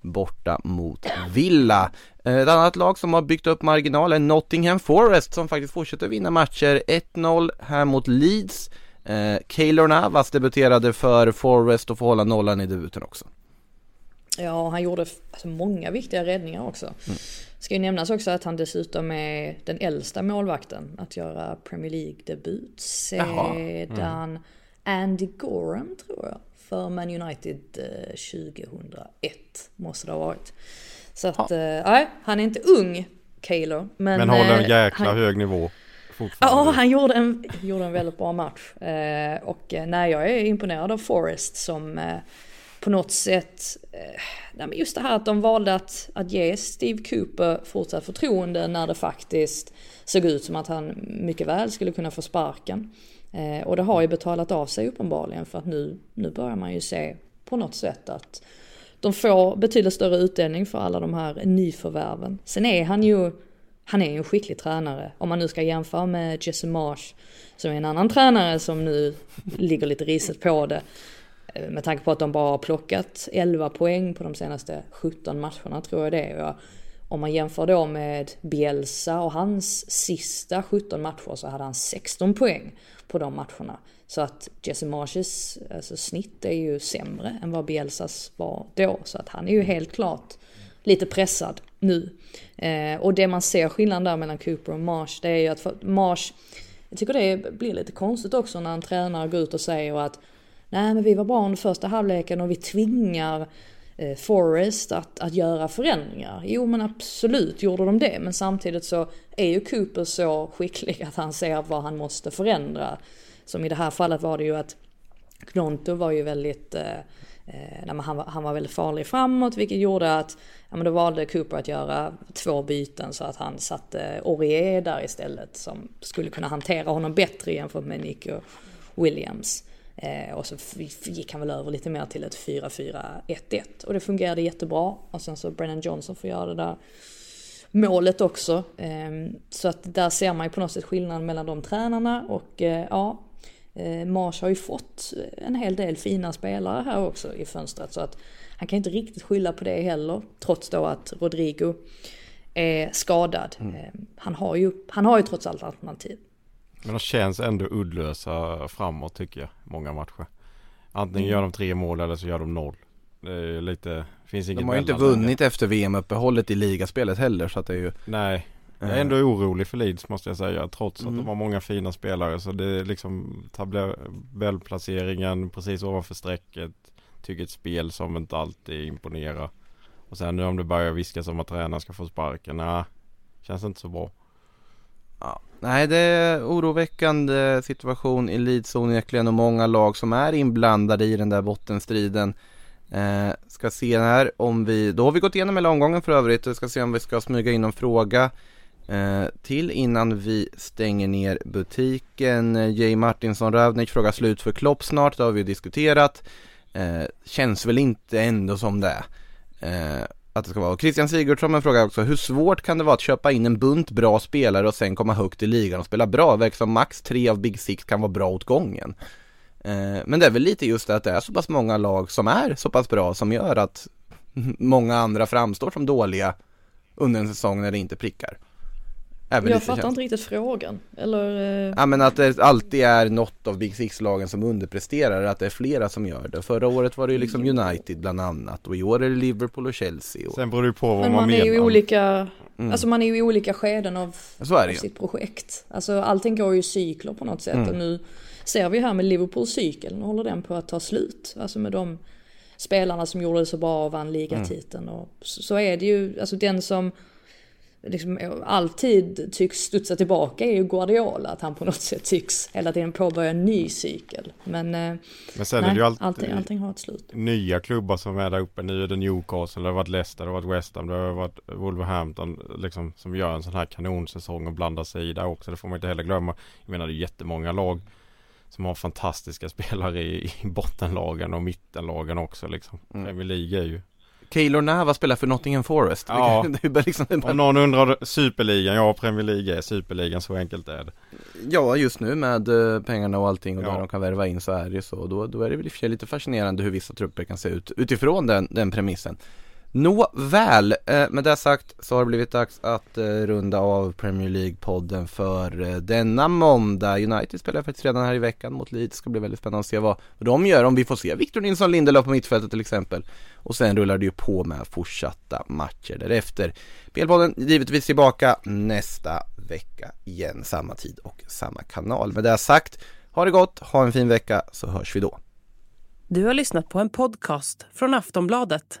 borta mot Villa. Eh, ett annat lag som har byggt upp marginal är Nottingham Forest som faktiskt fortsätter vinna matcher. 1-0 här mot Leeds. Eh, Keylor Navas debuterade för Forest och får hålla nollan i debuten också. Ja, han gjorde alltså, många viktiga räddningar också. Ska ju nämnas också att han dessutom är den äldsta målvakten att göra Premier League-debut sedan Andy Gorham tror jag. För Man United eh, 2001 måste det ha varit. Så att, eh, nej, han är inte ung, Kaylor. Men, Men håller en eh, jäkla han, hög nivå fortfarande. Ja, han gjorde en, gjorde en väldigt bra match. Eh, och eh, nej, jag är imponerad av Forrest som eh, på något sätt, eh, nej, men just det här att de valde att, att ge Steve Cooper fortsatt förtroende när det faktiskt såg ut som att han mycket väl skulle kunna få sparken. Eh, och det har ju betalat av sig uppenbarligen för att nu, nu börjar man ju se på något sätt att de får betydligt större utdelning för alla de här nyförvärven. Sen är han ju, han är ju en skicklig tränare. Om man nu ska jämföra med Jesse Marsh som är en annan tränare som nu ligger lite riset på det. Eh, med tanke på att de bara har plockat 11 poäng på de senaste 17 matcherna tror jag det är. Om man jämför då med Bielsa och hans sista 17 matcher så hade han 16 poäng på de matcherna. Så att Jesse Marshes alltså, snitt är ju sämre än vad Bielsas var då. Så att han är ju helt klart lite pressad nu. Eh, och det man ser skillnaden där mellan Cooper och Marsh det är ju att Marsh, jag tycker det blir lite konstigt också när en tränare går ut och säger att nej men vi var bra under första halvleken och vi tvingar eh, Forrest att, att göra förändringar. Jo men absolut gjorde de det men samtidigt så är ju Cooper så skicklig att han ser vad han måste förändra. Som i det här fallet var det ju att Gnonto var ju väldigt, eh, eh nej, men han, var, han var väldigt farlig framåt vilket gjorde att ja, men då valde Cooper att göra två byten så att han satte Aurier där istället som skulle kunna hantera honom bättre jämfört med Nico Williams. Eh, och så gick han väl över lite mer till ett 4-4-1-1 och det fungerade jättebra. Och sen så Brennan Johnson får göra det där målet också. Eh, så att där ser man ju på något sätt skillnaden mellan de tränarna och eh, ja, eh, Mars har ju fått en hel del fina spelare här också i fönstret så att han kan inte riktigt skylla på det heller trots då att Rodrigo är skadad. Eh, han, har ju, han har ju trots allt alternativ. Men de känns ändå uddlösa framåt tycker jag. Många matcher. Antingen Mm. gör de tre mål eller så gör de noll. Det är lite, finns inget De har ju inte vunnit efter VM-uppehållet i ligaspelet heller så att det är ju Nej. Jag är Eh. ändå orolig för Leeds måste jag säga. Trots att Mm. de har många fina spelare. Så det är liksom tabellplaceringen precis ovanför strecket. Tycker ett spel som inte alltid imponerar. Och sen nu om det börjar viskas om att tränaren ska få sparken. Nej, känns inte så bra. Ja. Nej det är oroväckande situation i Leeds onekligen och många lag som är inblandade i den där bottenstriden. Eh, ska se här om vi, då har vi gått igenom hela omgången för övrigt och ska se om vi ska smyga in någon fråga eh, till innan vi stänger ner butiken. Jay Martinsson-Rövnik frågar slut för Klopp snart, det har vi ju diskuterat. Eh, känns väl inte ändå som det. Eh, att det ska vara. Och Christian Sigurdsson frågar också, hur svårt kan det vara att köpa in en bunt bra spelare och sen komma högt i ligan och spela bra? Verkar som max tre av Big Six kan vara bra åt gången. Eh, men det är väl lite just det att det är så pass många lag som är så pass bra som gör att [laughs] många andra framstår som dåliga under en säsong när det inte prickar. Jag lite fattar känslan. inte riktigt frågan. Eller... eh, Ja men att det alltid är något av Big Six-lagen som underpresterar, att det är flera som gör det. Förra året var det ju liksom United bland annat och i år är det Liverpool och Chelsea. Och... Sen beror det på vad Men man, man är menar. ju i olika, Mm. alltså man är ju i olika skeden av, Så är det av sitt projekt. Alltså allting går ju i cykler på något sätt Mm. och nu ser vi här med Liverpools cykel, nu håller den på att ta slut. Alltså med de spelarna som gjorde det så bra och vann ligatiteln och så, så är det ju, alltså den som liksom alltid tycks studsa tillbaka är ju Guardiola, att han på något sätt tycks hela tiden påbörja en ny cykel. Men, eh, Men sen är nej, det ju alltid allting, allting har ett slut. nya klubbar som är där uppe. Nu är det Newcastle, det har varit Leicester, det har varit West Ham, det har varit Wolverhampton liksom, som gör en sån här kanonsäsong och blandar sig i där också. Det får man inte heller glömma. Jag menar det är jättemånga lag som har fantastiska [laughs] spelare i, i bottenlagen och mittenlagen också liksom. Mm. Premier League är ju Keylor Nava spelar för Nottingham Forest. Ja. [laughs] Det är liksom, det bara- Om någon undrar Superligan, ja Premier League är Superligan, så enkelt är det. Ja just nu med eh, pengarna och allting och Ja. där de kan värva in så är det ju så. Då, då är det väl i och för sig lite fascinerande hur vissa trupper kan se ut utifrån den, den premissen. Nåväl, eh, med det sagt så har det blivit dags att eh, runda av Premier League-podden för eh, denna måndag. United spelar faktiskt redan här i veckan mot Leeds, det ska bli väldigt spännande att se vad de gör, om vi får se Victor Nilsson Lindelöf på mittfältet till exempel. Och sen rullar det ju på med fortsatta matcher därefter. PL-podden givetvis tillbaka nästa vecka igen, samma tid och samma kanal. Med det sagt, ha det gott, ha en fin vecka så hörs vi då. Du har lyssnat på en podcast från Aftonbladet.